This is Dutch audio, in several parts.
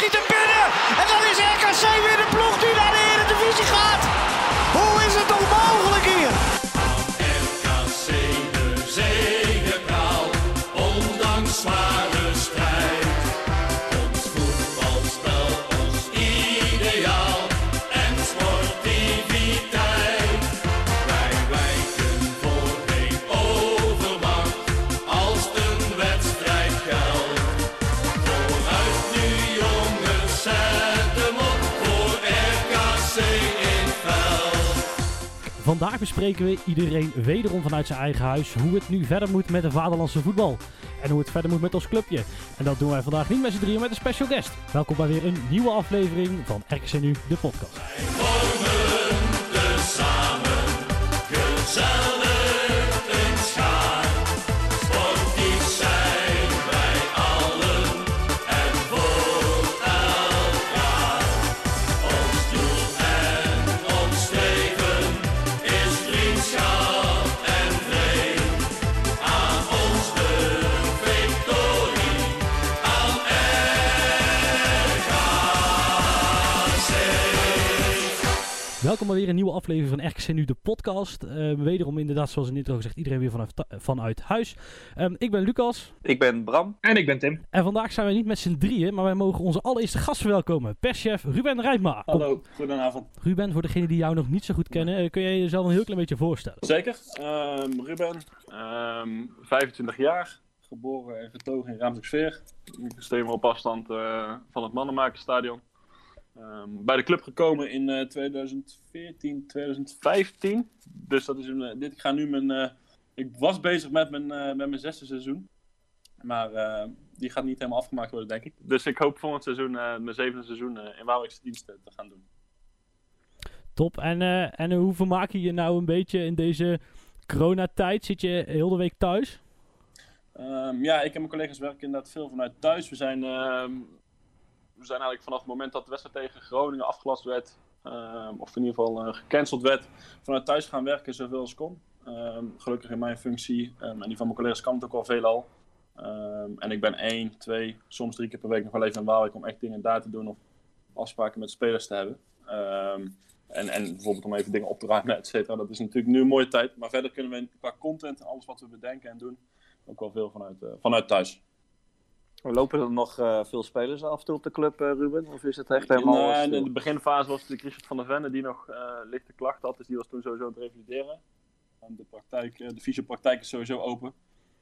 schiet hem binnen. En dan Vandaag bespreken we iedereen wederom vanuit zijn eigen huis hoe het nu verder moet met de vaderlandse voetbal. En hoe het verder moet met ons clubje. En dat doen wij vandaag niet met z'n drieën, met een special guest. Welkom bij weer een nieuwe aflevering van RKC Nu, de podcast. Welkom bij weer een nieuwe aflevering van RKC Nu, de podcast. Eh, wederom inderdaad, zoals in de intro gezegd, iedereen weer vanuit, vanuit huis. Ehm, ik ben Lucas. Ik ben Bram. En ik ben Tim. En vandaag zijn wij niet met z'n drieën, maar wij mogen onze allereerste gast verwelkomen. Perschef Ruben Rijpma. Kom, Hallo, goedenavond. Ruben, voor degenen die jou nog niet zo goed kennen, eh, kun jij jezelf een heel klein beetje voorstellen? Zeker. Ehm, Ruben, ehm, 25 jaar, geboren en getogen in. Ik steun me op afstand eh, van het Mannenmakerstadion. Ehm, bij de club gekomen in eh, 2014, 2015. Dus dat is een, eh, dit, ik ga nu mijn... eh, ik was bezig met mijn, eh, met mijn zesde seizoen. Maar eh, die gaat niet helemaal afgemaakt worden, denk ik. Dus ik hoop volgend seizoen, eh, mijn zevende seizoen, eh, in Waalwijkse diensten te gaan doen. Top. En, eh, en hoe vermaak je je nou een beetje in deze coronatijd? Zit je heel de week thuis? Ehm, ja, ik en mijn collega's werken inderdaad veel vanuit thuis. We zijn, ehm, we zijn eigenlijk vanaf het moment dat de wedstrijd tegen Groningen afgelast werd, ehm, of in ieder geval eh, gecanceld werd, vanuit thuis gaan werken zoveel als kon. Ehm, gelukkig in mijn functie ehm, en die van mijn collega's kan het ook al veelal. En ik ben één, twee, soms drie keer per week nog wel even in Waalwijk om echt dingen daar te doen of afspraken met spelers te hebben. En, en bijvoorbeeld om even dingen op te ruimen, et cetera. Dat is natuurlijk nu een mooie tijd. Maar verder kunnen we qua content en alles wat we bedenken en doen, ook wel veel vanuit, eh, vanuit thuis. Lopen er nog eh, veel spelers af en toe op de club, eh, Ruben? Of is het echt In, helemaal eh, stil? in de beginfase was het Richard van der Venne die nog lichte klachten had. Dus die was toen sowieso aan het revalideren. En de, praktijk, de fysiopraktijk is sowieso open.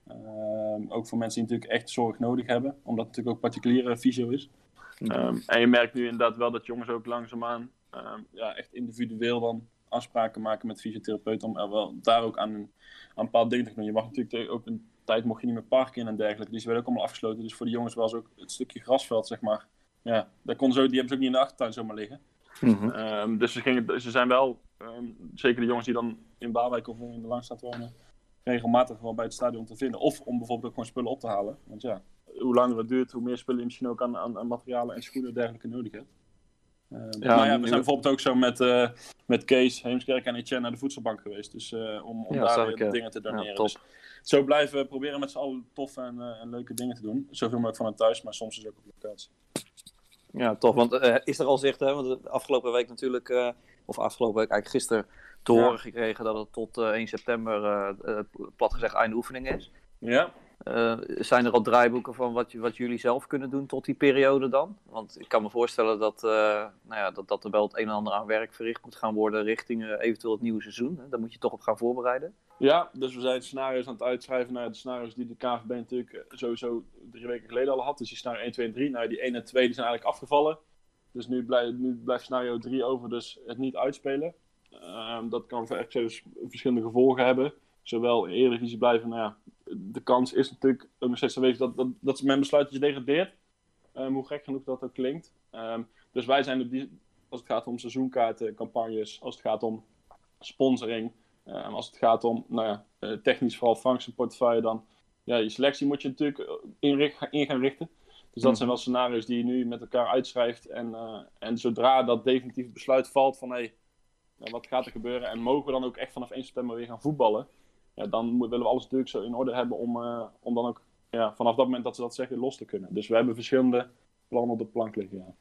Ehm, ook voor mensen die natuurlijk echt zorg nodig hebben. Omdat het natuurlijk ook particuliere fysio is. Ehm, en je merkt nu inderdaad wel dat jongens ook langzaamaan ehm, ja, echt individueel dan afspraken maken met fysiotherapeuten. Om er wel daar ook aan, een- aan bepaalde dingen te doen. Je mag natuurlijk ook een tijd mocht je niet meer parken in en dergelijke. Dus die werden ook allemaal afgesloten. Dus voor de jongens was ook het stukje grasveld, zeg maar. Ja, daar kon zo, die hebben ze ook niet in de achtertuin zomaar liggen. Mhm. Ehm, dus ze, gingen, ze zijn wel, ehm, zeker de jongens die dan in Waalwijk of in de Langstraat wonen, regelmatig wel bij het stadion te vinden. Of om bijvoorbeeld ook gewoon spullen op te halen. Want ja, hoe langer het duurt, hoe meer spullen je misschien ook aan, aan, aan materialen en schoenen en dergelijke nodig hebt. Ehm, maar ja, we nu- zijn bijvoorbeeld ook zo met, eh, met Kees, Heemskerk en Etienne naar de voedselbank geweest. Dus eh, om, om Ja, daar weer ik, dingen te doneren. ja, top. dus zo blijven we proberen met z'n allen toffe en, eh, en leuke dingen te doen. Zoveel mogelijk vanuit thuis, maar soms is het ook op locatie. Ja, toch. Want eh, is er al zicht, hè? Want de afgelopen week natuurlijk, eh, of afgelopen week eigenlijk gisteren, te Ja. horen gekregen dat het tot eh, 1 september, eh, eh, plat gezegd, einde oefening is. Ja, Eh, zijn er al draaiboeken van wat, wat jullie zelf kunnen doen tot die periode dan? Want ik kan me voorstellen dat, eh, nou ja, dat, dat er wel het een en ander aan werk verricht moet gaan worden richting eh, eventueel het nieuwe seizoen. Daar moet je toch op gaan voorbereiden. Ja, dus we zijn scenario's aan het uitschrijven naar de scenario's die de KVB natuurlijk sowieso drie weken geleden al had. Dus die scenario 1, 2 en 3. Nou, die 1 en 2 die zijn eigenlijk afgevallen. Dus nu, blij, nu blijft scenario 3 over, dus het niet uitspelen. Ehm, dat kan dus verschillende gevolgen hebben. Zowel in Eredivisie blijven, nou ja, de kans is natuurlijk steeds aanwezig dat, dat, dat men besluit dat je degradeert. Ehm, hoe gek genoeg dat ook klinkt. Ehm, dus wij zijn op die, als het gaat om seizoenkaarten, campagnes, als het gaat om sponsoring, eh, en als het gaat om, nou ja, eh, technisch vooral portefeuille, dan ja, je selectie moet je natuurlijk eh, in, in gaan richten. Dus dat zijn wel scenario's die je nu met elkaar uitschrijft. En, eh, en zodra dat definitief besluit valt van hé, hey, nou, wat gaat er gebeuren? En mogen we dan ook echt vanaf 1 september weer gaan voetballen? Ja, dan willen we alles natuurlijk zo in orde hebben om, eh, om dan ook ja, vanaf dat moment dat ze dat zeggen los te kunnen. Dus we hebben verschillende plannen op de plank liggen, ja.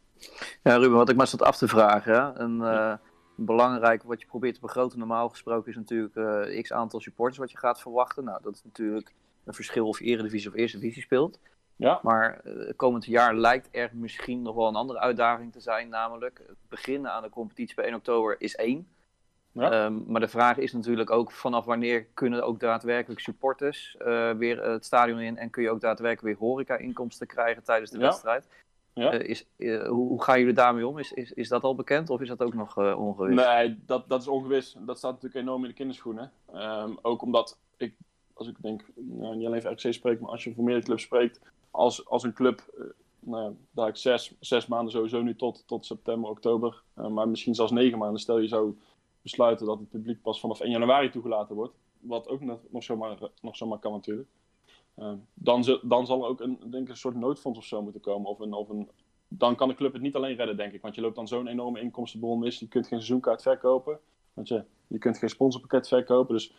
Ja, Ruben, wat ik maar zat af te vragen. Hè? Een, eh, belangrijk wat je probeert te begroten, normaal gesproken, is natuurlijk eh, x aantal supporters wat je gaat verwachten. Nou, dat is natuurlijk een verschil of je Eredivisie of Eerste Divisie speelt. Ja, Maar komend jaar lijkt er misschien nog wel een andere uitdaging te zijn, namelijk het beginnen aan de competitie bij 1 oktober is één. Ja. Ehm, maar de vraag is natuurlijk ook vanaf wanneer kunnen ook daadwerkelijk supporters eh, weer het stadion in en kun je ook daadwerkelijk weer horeca-inkomsten krijgen tijdens de Ja. wedstrijd. Ja. Eh, is, eh, hoe, hoe gaan jullie daarmee om? Is, is, is dat al bekend of is dat ook nog eh ongewis? Nee, dat, dat is ongewis. Dat staat natuurlijk enorm in de kinderschoenen. Ehm, ook omdat ik, als ik denk, nou, niet alleen voor RC spreek, maar als je voor meerdere clubs spreekt, als, als een club, eh, nou ja, daar ik zes, zes maanden sowieso nu tot, tot september, oktober, eh, maar misschien zelfs negen maanden, stel je zou besluiten dat het publiek pas vanaf 1 januari toegelaten wordt, wat ook nog, zomaar, nog zomaar kan natuurlijk. Eh, dan, dan zal er ook een, denk ik, een soort noodfonds of zo moeten komen. Of een, of een, dan kan de club het niet alleen redden, denk ik. Want je loopt dan zo'n enorme inkomstenbron mis. Je kunt geen seizoenkaart verkopen. Want je, je kunt geen sponsorpakket verkopen. Dus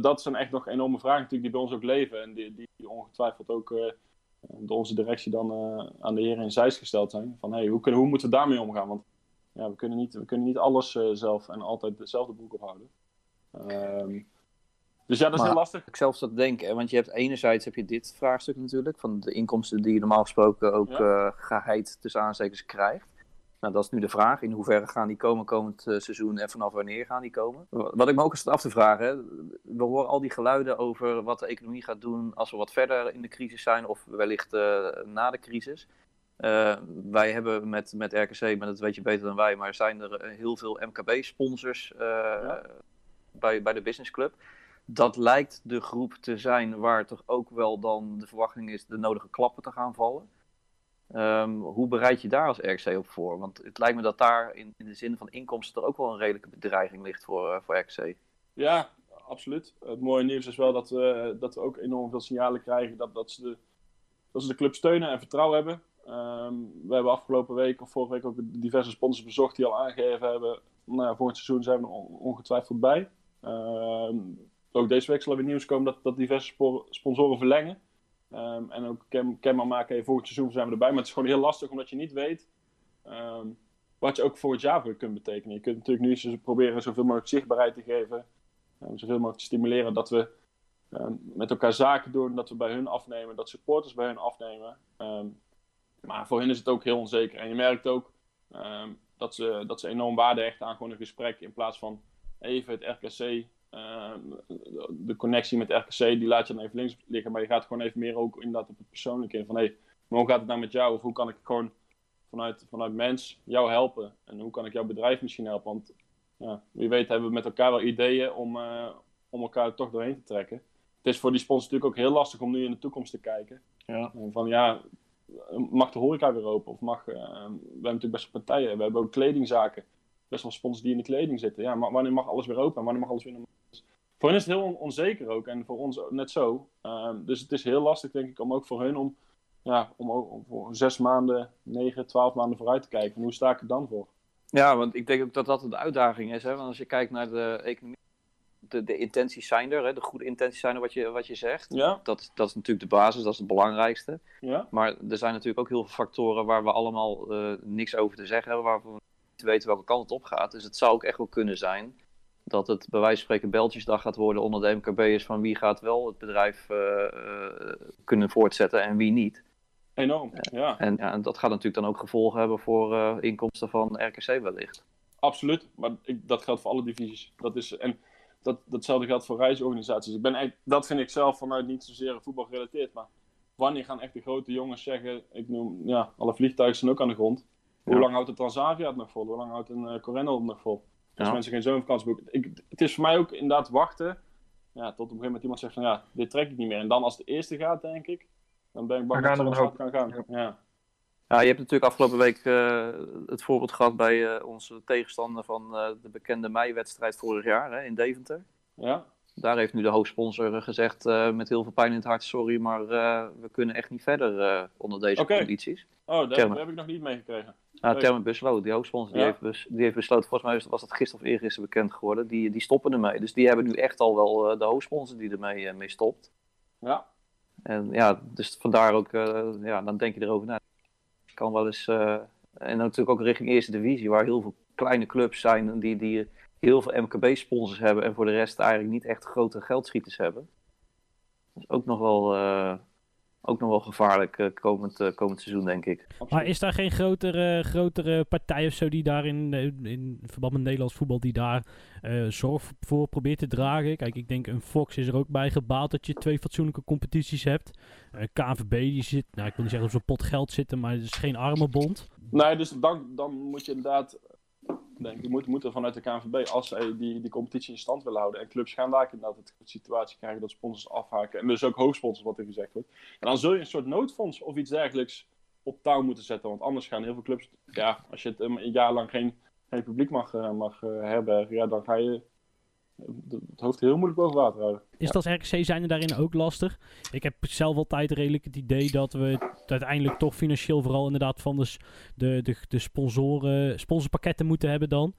dat, zijn echt nog enorme vragen natuurlijk die bij ons ook leven. En die, die ongetwijfeld ook eh, door onze directie dan eh, aan de heren in Zeist gesteld zijn. Van hey, hoe, kunnen, hoe moeten we daarmee omgaan? Ja, we, kunnen niet, we kunnen niet alles eh, zelf en altijd dezelfde broek ophouden. Ehm, dus ja, dat is Maar- heel lastig. ik zelf zat te denken, hè, want je hebt enerzijds heb je dit vraagstuk natuurlijk, van de inkomsten die je normaal gesproken ook Ja. eh geheid tussen aanstekens krijgt. Nou, dat is nu de vraag. In hoeverre gaan die komen komend eh, seizoen en vanaf wanneer gaan die komen? Wat ik me ook eens af te vragen, hè, we horen al die geluiden over wat de economie gaat doen als we wat verder in de crisis zijn of wellicht na de crisis. Eh, wij hebben met, met RKC, maar dat weet je beter dan wij, maar zijn er eh, heel veel MKB-sponsors bij, bij de Business Club dat lijkt de groep te zijn waar toch ook wel dan de verwachting is de nodige klappen te gaan vallen. Ehm, hoe bereid je daar als RKC op voor? Want het lijkt me dat daar in, in de zin van inkomsten er ook wel een redelijke bedreiging ligt voor, eh, voor RKC. Ja, absoluut. Het mooie nieuws is wel dat we, dat we ook enorm veel signalen krijgen dat, dat, ze, de, dat ze de club steunen en vertrouwen hebben. Ehm, we hebben afgelopen week of vorige week ook diverse sponsors bezocht die al aangegeven hebben. Nou, volgend seizoen zijn we er on- ongetwijfeld bij. Ehm, ook deze week zal er weer nieuws komen dat, dat diverse spo- sponsoren verlengen. Ehm, en ook ken, kenbaar maken, hey, volgend seizoen zijn we erbij. Maar het is gewoon heel lastig omdat je niet weet wat je ook voor het jaar weer kunt betekenen. Je kunt natuurlijk nu zo- proberen zoveel mogelijk zichtbaarheid te geven. Zoveel mogelijk te stimuleren dat we met elkaar zaken doen, dat we bij hun afnemen, dat supporters bij hun afnemen. Maar voor hen is het ook heel onzeker. En je merkt ook um, dat, ze, dat ze enorm waarde hechten aan gewoon een gesprek in plaats van even het RKC. Um, de connectie met RKC, die laat je dan even links liggen, maar je gaat gewoon even meer ook inderdaad op het persoonlijke in. Van hé, hey, maar hoe gaat het nou met jou? Of hoe kan ik gewoon vanuit, vanuit mens jou helpen? En hoe kan ik jouw bedrijf misschien helpen? Want ja, wie weet hebben we met elkaar wel ideeën om, uh, om elkaar er toch doorheen te trekken. Het is voor die sponsors natuurlijk ook heel lastig om nu in de toekomst te kijken. Ja. En van ja, mag de horeca weer open? Of mag, uh, we hebben natuurlijk best wel partijen, we hebben ook kledingzaken. Best wel sponsors die in de kleding zitten. Ja, maar wanneer mag alles weer open en wanneer mag alles weer normaal? Voor hen is het heel on onzeker ook en voor ons net zo. Uh, dus het is heel lastig denk ik om ook voor hun om, ja, om, voor zes maanden, negen, twaalf maanden vooruit te kijken. Hoe sta ik er dan voor? Ja, want ik denk ook dat dat de uitdaging is. Hè? Want als je kijkt naar de economie, de, de intenties zijn er, hè? de goede intenties zijn er wat je, wat je zegt. Ja. Dat, dat is natuurlijk de basis, dat is het belangrijkste. Ja. Maar er zijn natuurlijk ook heel veel factoren waar we allemaal uh, niks over te zeggen hebben, waarvan we niet weten welke kant het op gaat. Dus het zou ook echt wel kunnen zijn dat het bij wijze van spreken beltjesdag gaat worden onder de MKB'ers van wie gaat wel het bedrijf uh, uh, kunnen voortzetten en wie niet. Enorm, ja. En ja, dat gaat natuurlijk dan ook gevolgen hebben voor inkomsten van RKC wellicht. Absoluut, maar ik, dat geldt voor alle divisies. Dat is, en dat, datzelfde geldt voor reisorganisaties. Ik ben, dat vind ik zelf vanuit niet zozeer voetbal gerelateerd, maar wanneer gaan echt de grote jongens zeggen, ik noem, ja, alle vliegtuigen zijn ook aan de grond. Hoe ja. lang houdt de Transavia het nog vol? Hoe lang houdt een uh, het nog vol? Als ja. mensen geen zomervakantie boeken. Ik, het is voor mij ook inderdaad wachten ja, tot op een gegeven moment iemand zegt van ja, dit trek ik niet meer. En dan als de eerste gaat, denk ik, dan ben ik bang dat het zo kan gaan. Ja. Ja. Je hebt natuurlijk afgelopen week uh, het voorbeeld gehad bij uh, onze tegenstander van uh, de bekende meiwedstrijd vorig jaar hè, in Deventer. Ja. Daar heeft nu de hoofdsponsor gezegd met heel veel pijn in het hart, sorry, maar we kunnen echt niet verder onder deze okay. condities. Oh, daar, daar heb ik nog niet meegekregen. Ja, Thermen besloot, die hoofdsponsor, ja. die, heeft bes, die heeft besloten, volgens mij was dat gisteren of eergisteren bekend geworden, die, die stoppen ermee. Dus die hebben nu echt al wel de hoofdsponsor die ermee mee stopt. Ja. En ja, dus vandaar ook, ja, dan denk je erover na. Kan wel eens. eh, en natuurlijk ook richting eerste divisie, waar heel veel kleine clubs zijn die, die heel veel MKB-sponsors hebben en voor de rest eigenlijk niet echt grote geldschieters hebben. Dat is ook nog wel, eh, ook nog wel gevaarlijk eh, komend, eh, komend seizoen, denk ik. Maar is daar geen grotere, grotere partij of zo die daar in, eh, in verband met Nederlands voetbal die daar eh, zorg voor probeert te dragen? Kijk, ik denk een Fox is er ook bij gebaat dat je twee fatsoenlijke competities hebt. Eh KNVB die zit, nou ik wil niet zeggen op zo'n pot geld zitten, maar het is geen armenbond. Nee, dus dan, dan moet je inderdaad, denk ik, moet, moet er vanuit de KNVB, als zij die, die competitie in stand willen houden. En clubs gaan daar inderdaad het situatie krijgen dat sponsors afhaken. En dus ook hoofdsponsors, wat er gezegd wordt. En dan zul je een soort noodfonds of iets dergelijks op touw moeten zetten. Want anders gaan heel veel clubs, ja, als je het een jaar lang geen, geen publiek mag, eh, mag eh, herbergen, ja, dan ga je het hoofd heel moeilijk boven water houden. Is dat als RKC zijn er daarin ook lastig? Ik heb zelf altijd redelijk het idee dat we het uiteindelijk toch financieel vooral inderdaad van de, de, de, de sponsoren, sponsorpakketten moeten hebben dan.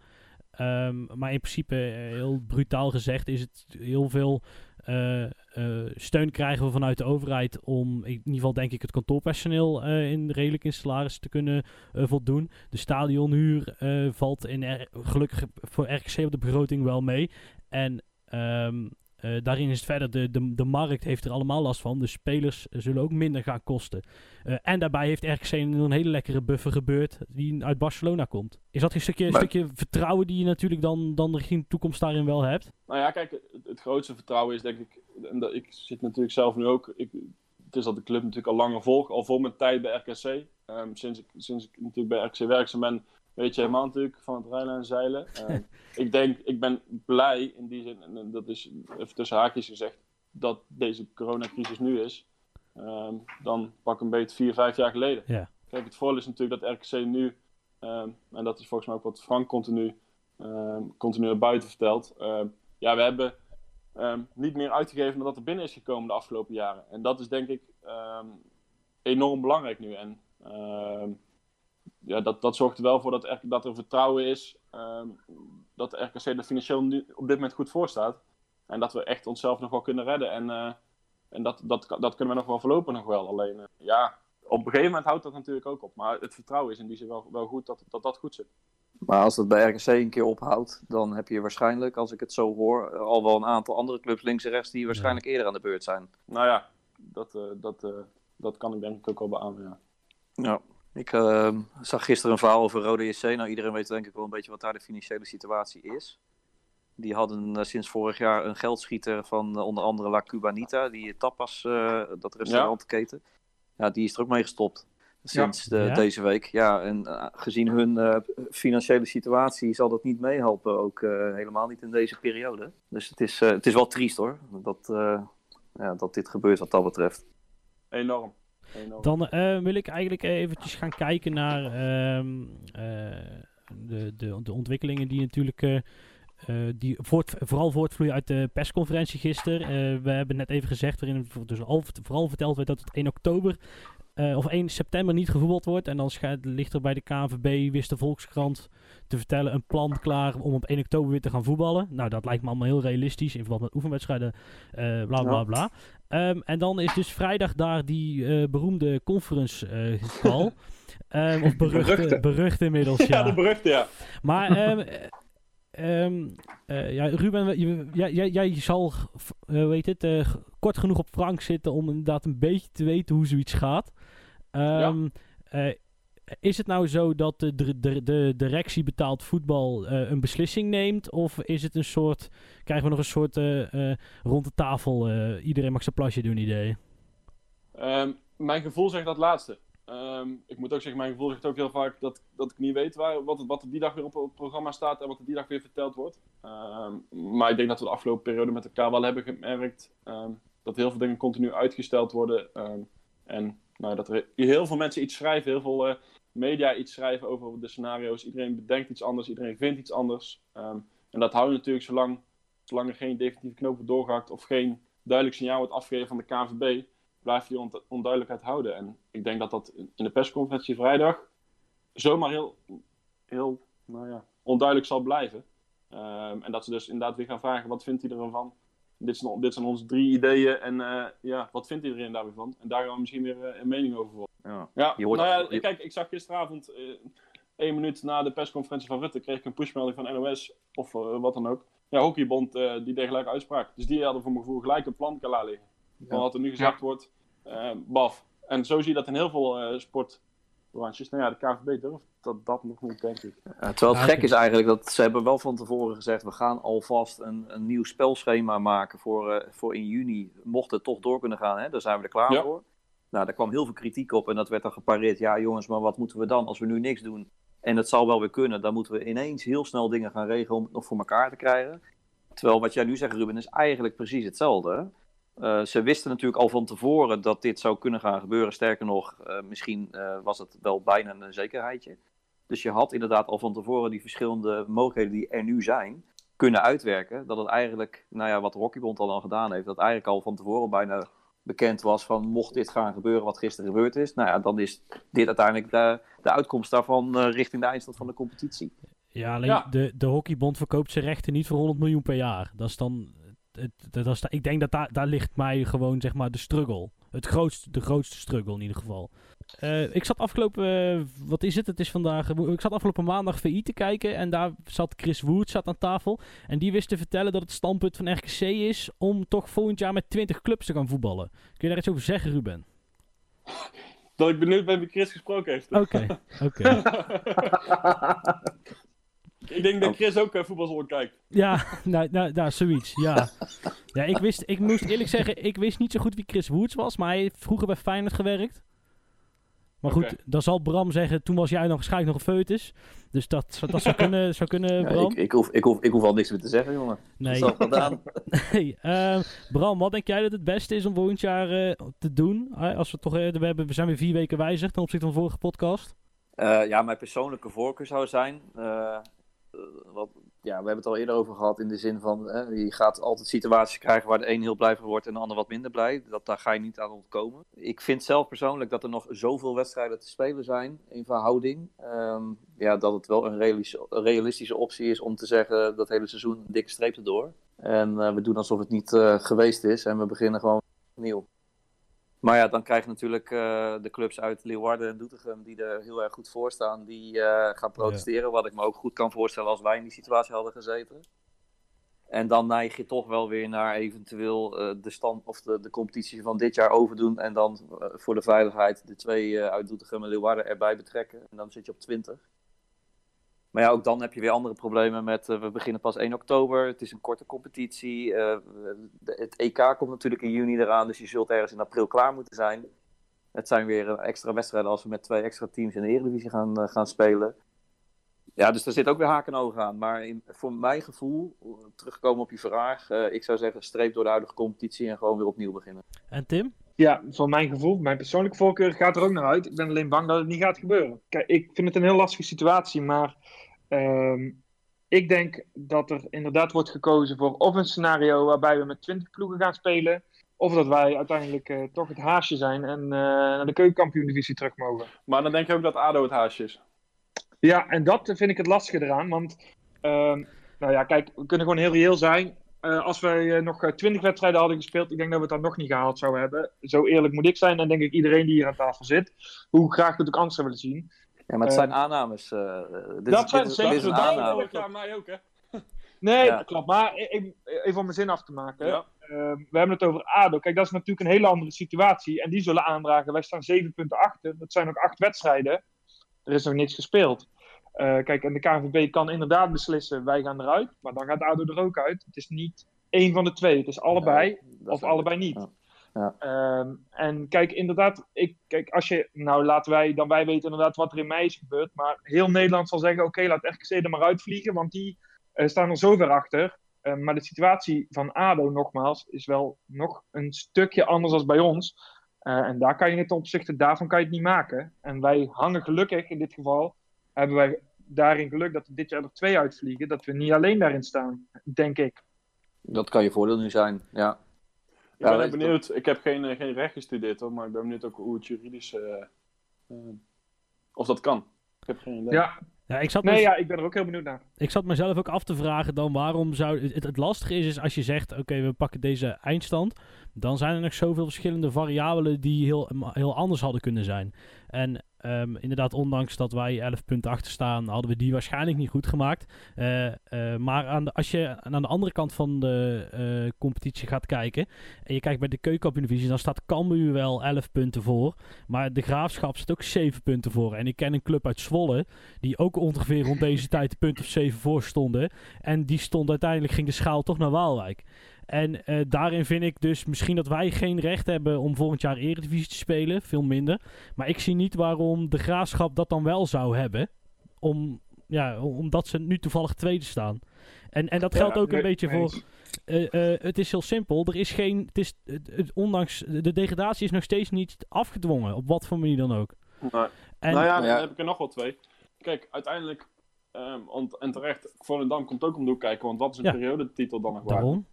Ehm, maar in principe, eh, heel brutaal gezegd, is het heel veel eh, eh, steun krijgen we vanuit de overheid om in ieder geval denk ik het kantoorpersoneel eh, in redelijk in salaris te kunnen voldoen. De stadionhuur valt in R- gelukkig voor RKC op de begroting wel mee. En ehm, eh, daarin is het verder, de, de, de markt heeft er allemaal last van. De spelers zullen ook minder gaan kosten. Eh, en daarbij heeft RKC een hele lekkere buffer gebeurd die uit Barcelona komt. Is dat een stukje, een Maar- stukje vertrouwen die je natuurlijk dan, dan richting de toekomst daarin wel hebt? Nou ja, kijk, het, het grootste vertrouwen is denk ik, en dat, ik zit natuurlijk zelf nu ook, ik, het is dat de club natuurlijk al langer volg, al voor mijn tijd bij RKC. Ehm, sinds, ik, sinds ik natuurlijk bij RKC werkzaam ben, weet je helemaal natuurlijk van het rijden en zeilen. Ehm, ik denk, ik ben blij in die zin, en dat is even tussen haakjes gezegd, dat deze coronacrisis nu is. Ehm, dan pak een beetje vier, vijf jaar geleden. Ja. Kijk, het voordeel is natuurlijk dat RKC nu, ehm, en dat is volgens mij ook wat Frank continu, ehm, continu naar buiten vertelt. ja, we hebben niet meer uitgegeven dan dat er binnen is gekomen de afgelopen jaren. En dat is denk ik enorm belangrijk nu. En ja, dat, dat zorgt er wel voor dat er, dat er vertrouwen is ehm, dat de RKC er financieel nu op dit moment goed voor staat. En dat we echt onszelf nog wel kunnen redden. En, eh, en dat, dat, dat kunnen we nog wel voorlopig nog wel. Alleen, eh, ja, op een gegeven moment houdt dat natuurlijk ook op. Maar het vertrouwen is in die zin wel, wel goed dat, dat dat goed zit. Maar als dat bij RKC een keer ophoudt, dan heb je waarschijnlijk, als ik het zo hoor, al wel een aantal andere clubs links en rechts die waarschijnlijk eerder aan de beurt zijn. Nou ja, dat, eh, dat, dat kan ik denk ik ook wel beamen. Ja. Ja. Ik eh, zag gisteren een verhaal over Rode JC. Nou, iedereen weet denk ik wel een beetje wat daar de financiële situatie is. Die hadden eh, sinds vorig jaar een geldschieter van eh, onder andere La Cubanita, die tapas, eh, dat restaurantketen. Ja. die is er ook mee gestopt. Sinds de- Ja? deze week. Ja, en gezien hun financiële situatie zal dat niet meehelpen. Ook helemaal niet in deze periode. Dus het is, het is wel triest hoor. Dat, ja, dat dit gebeurt wat dat betreft. Enorm. Dan eh, wil ik eigenlijk eventjes gaan kijken naar ehm, eh, de, de, de ontwikkelingen die natuurlijk eh, die voort, vooral voortvloeien uit de persconferentie gisteren. We hebben net even gezegd, waarin dus al, vooral verteld werd dat het 1 oktober of 1 september niet gevoetbald wordt. En dan schijnt- ligt er bij de KNVB, wist de Volkskrant te vertellen, een plan klaar om op 1 oktober weer te gaan voetballen. Nou, dat lijkt me allemaal heel realistisch in verband met oefenwedstrijden, bla bla bla. Ehm, en dan is dus vrijdag daar die eh, beroemde conference eh call. Ehm, of beruchte, Beruchte. berucht inmiddels, ja, ja. de beruchte, ja. Maar ehm, eh, eh, ja, Ruben, jij, jij, jij zal, uh, weet het, eh, kort genoeg op Frank zitten om inderdaad een beetje te weten hoe zoiets gaat. Ehm, eh, is het nou zo dat de, de, de, directie betaald voetbal eh, een beslissing neemt? Of is het een soort, krijgen we nog een soort eh, eh, rond de tafel, iedereen mag zijn plasje doen idee? Ehm, mijn gevoel zegt dat laatste. Ehm, ik moet ook zeggen, mijn gevoel zegt ook heel vaak dat, dat ik niet weet waar, wat, wat er die dag weer op het programma staat en wat er die dag weer verteld wordt. Ehm, maar ik denk dat we de afgelopen periode met elkaar wel hebben gemerkt dat heel veel dingen continu uitgesteld worden. En nou, dat er heel veel mensen iets schrijven, heel veel media iets schrijven over de scenario's. Iedereen bedenkt iets anders, iedereen vindt iets anders. Ehm, en dat houdt natuurlijk zolang, zolang er geen definitieve knoop wordt doorgehakt of geen duidelijk signaal wordt afgegeven van de KNVB blijf je die onduidelijkheid houden. En ik denk dat dat in de persconferentie vrijdag zomaar heel, heel nou ja, onduidelijk zal blijven. Ehm, en dat ze dus inderdaad weer gaan vragen, wat vindt hij ervan? Dit zijn, dit zijn onze drie ideeën en eh, ja, wat vindt iedereen daar weer van? En daar gaan we misschien weer eh, een mening over worden. Ja. Ja, Je hoort- nou ja, kijk, ik zag gisteravond, eh één minuut na de persconferentie van Rutte, kreeg ik een pushmelding van NOS of wat dan ook. Ja, Hockeybond, eh, die deed gelijk uitspraak. Dus die hadden voor mijn gevoel gelijk een plan klaar liggen. Van wat er nu gezegd wordt, eh, baf. En zo zie je dat in heel veel eh sportbranches. Nou ja, de KVB durft dat, dat nog niet, denk ik. Ja, terwijl het gek is eigenlijk dat ze hebben wel van tevoren gezegd, we gaan alvast een, een nieuw spelschema maken voor, eh, voor in juni, mocht het toch door kunnen gaan, hè? daar zijn we er klaar Ja. voor. Nou, daar kwam heel veel kritiek op en dat werd dan gepareerd. Ja jongens, maar wat moeten we dan als we nu niks doen? En het zal wel weer kunnen, dan moeten we ineens heel snel dingen gaan regelen om het nog voor elkaar te krijgen. Terwijl wat jij nu zegt Ruben is eigenlijk precies hetzelfde. Eh, ze wisten natuurlijk al van tevoren dat dit zou kunnen gaan gebeuren. Sterker nog, eh, misschien eh, was het wel bijna een zekerheidje. Dus je had inderdaad al van tevoren die verschillende mogelijkheden die er nu zijn, kunnen uitwerken. Dat het eigenlijk, nou ja, wat de Hockeybond al dan gedaan heeft, dat eigenlijk al van tevoren bijna bekend was van mocht dit gaan gebeuren wat gisteren gebeurd is. Nou ja, dan is dit uiteindelijk de, de uitkomst daarvan eh, richting de eindstand van de competitie. Ja, alleen Ja. De, de hockeybond verkoopt zijn rechten niet voor 100 miljoen per jaar. Dat is dan... Het, dat is, ik denk dat daar, daar ligt mij gewoon zeg maar de struggle. Het grootste, de grootste struggle in ieder geval. Eh, ik zat afgelopen, eh, wat is het? Het is vandaag, eh, ik zat afgelopen maandag VI te kijken en daar zat Chris Woert zat aan tafel. En die wist te vertellen dat het standpunt van RKC is om toch volgend jaar met 20 clubs te gaan voetballen. Kun je daar iets over zeggen, Ruben? Dat ik benieuwd ben wie Chris gesproken heeft. Oké, oké. Ik denk dat Chris ook uh, voetbalzone kijkt. Ja, nou, nou, nou, zoiets, ja. Ja, ik wist, ik moest eerlijk zeggen, ik wist niet zo goed wie Chris Woods was, maar hij heeft vroeger bij Feyenoord gewerkt. Maar goed, dan zal Bram zeggen, toen was jij nog waarschijnlijk nog een foetus. Dus dat, zou- dat zou kunnen, zou kunnen Ja, Bram. ik, ik, hoef, ik, hoef, ik hoef al niks meer te zeggen, jongen. nee, Dat is al gedaan. nee. ehm, Bram, wat denk jij dat het beste is om volgend jaar eh, te doen? Eh, als we toch, eh, we, hebben, we zijn weer vier weken wijzig ten opzichte van de vorige podcast. Eh, ja, mijn persoonlijke voorkeur zou zijn. wat, ja, we hebben het al eerder over gehad in de zin van je gaat altijd situaties krijgen waar de een heel blij van wordt en de ander wat minder blij. Dat, daar ga je niet aan ontkomen. Ik vind zelf persoonlijk dat er nog zoveel wedstrijden te spelen zijn in verhouding. ehm, ja, dat het wel een realistische, een realistische optie is om te zeggen dat hele seizoen een dikke streep erdoor. En eh, we doen alsof het niet eh, geweest is en we beginnen gewoon opnieuw. Maar ja, dan krijg je natuurlijk eh, de clubs uit Leeuwarden en Doetinchem die er heel erg goed voor staan, die eh, gaan protesteren. Wat ik me ook goed kan voorstellen als wij in die situatie hadden gezeten. En dan neig je toch wel weer naar eventueel eh, de stand of de, de competitie van dit jaar overdoen. En dan voor de veiligheid de twee uit Doetinchem en Leeuwarden erbij betrekken. En dan zit je op 20. Maar ja, ook dan heb je weer andere problemen met, eh, we beginnen pas 1 oktober, het is een korte competitie. eh, het EK komt natuurlijk in juni eraan, dus je zult ergens in april klaar moeten zijn. Het zijn weer eh, extra wedstrijden als we met twee extra teams in de Eredivisie gaan, gaan spelen. Ja, dus er zit ook weer haken en ogen aan. Maar in, voor mijn gevoel, terugkomen op je vraag, ik zou zeggen streep door de huidige competitie en gewoon weer opnieuw beginnen. En Tim? Ja, voor mijn gevoel, mijn persoonlijke voorkeur gaat er ook naar uit. Ik ben alleen bang dat het niet gaat gebeuren. Kijk, ik vind het een heel lastige situatie, maar ehm, ik denk dat er inderdaad wordt gekozen voor of een scenario waarbij we met 20 ploegen gaan spelen, of dat wij uiteindelijk eh, toch het haasje zijn en eh, naar de keukenkampioen-divisie terug mogen. Maar dan denk je ook dat ADO het haasje is. Ja, en dat vind ik het lastige eraan. Want, ehm, nou ja, kijk, we kunnen gewoon heel reëel zijn. Eh, als wij eh, nog eh, 20 wedstrijden hadden gespeeld, ik denk dat we het dan nog niet gehaald zouden hebben. Zo eerlijk moet ik zijn en denk ik iedereen die hier aan tafel zit. Hoe graag we het ook anders zou willen zien. Ja, maar het zijn aannames. eh, dit dat is, zijn dit zeker dit is een dat- aanname. Vorig jaar mij ook, hè? Nee, Ja. dat klopt. Maar e- e- even om mijn zin af te maken. Ja. Ehm, we hebben het over ADO. Kijk, dat is natuurlijk een hele andere situatie. En die zullen aandragen. Wij staan zeven punten achter. Dat zijn ook acht wedstrijden. Er is nog niks gespeeld. Eh, kijk, en de KNVB kan inderdaad beslissen, wij gaan eruit. Maar dan gaat ADO er ook uit. Het is niet één van de twee. Het is allebei Ja, of allebei niet. Ja. Ja. Ehm, en kijk, inderdaad, ik, kijk, als je, nou laten wij, dan wij weten inderdaad wat er in mei is gebeurd, maar heel Nederland zal zeggen, oké, laat RKC er maar uitvliegen, want die eh, staan er zo ver achter. Eh, maar de situatie van ADO, nogmaals, is wel nog een stukje anders dan bij ons. Eh, en daar kan je het ten opzichte daarvan kan je het niet maken. En wij hangen gelukkig, in dit geval, hebben wij daarin geluk dat er dit jaar er twee uitvliegen, dat we niet alleen daarin staan, denk ik. Dat kan je voordeel nu zijn, ja. Ik Ja, ben benieuwd. Ik heb geen, eh, geen recht gestudeerd hoor, maar ik ben benieuwd ook hoe het juridisch. eh, eh, of dat kan. Ik heb geen idee. Ja, Ja, ik zat Nee, me- ja, ik ben er ook heel benieuwd naar. Ik zat mezelf ook af te vragen dan waarom zou... Het, het lastige is, is als je zegt, oké, we pakken deze eindstand. Dan zijn er nog zoveel verschillende variabelen die heel, heel anders hadden kunnen zijn. En ehm, inderdaad, ondanks dat wij 11 punten achter staan, hadden we die waarschijnlijk niet goed gemaakt. Eh, eh, maar aan de, als je aan de andere kant van de eh, competitie gaat kijken... en je kijkt bij de keukenkampioen-divisie, dan staat Cambuur wel 11 punten voor. Maar de Graafschap staat ook 7 punten voor. En ik ken een club uit Zwolle, die ook ongeveer rond deze tijd een punt of 7 voor stonden. En die stond uiteindelijk, ging de schaal toch naar Waalwijk. En eh, daarin vind ik dus misschien dat wij geen recht hebben om volgend jaar Eredivisie te spelen. Veel minder. Maar ik zie niet waarom de Graafschap dat dan wel zou hebben. Om, ja, omdat ze nu toevallig tweede staan. En, en dat Ja, geldt ook een beetje voor... eh, eh, het is heel simpel. Er is geen... Het is, ondanks... De degradatie is nog steeds niet afgedwongen. Op wat voor manier dan ook. Nee. En, nou ja, Ja. dan heb ik er nog wel twee. Kijk, uiteindelijk, ehm, want, en terecht, Volendam komt ook om de hoek kijken, want wat is een Ja. periodetitel dan nog daarom.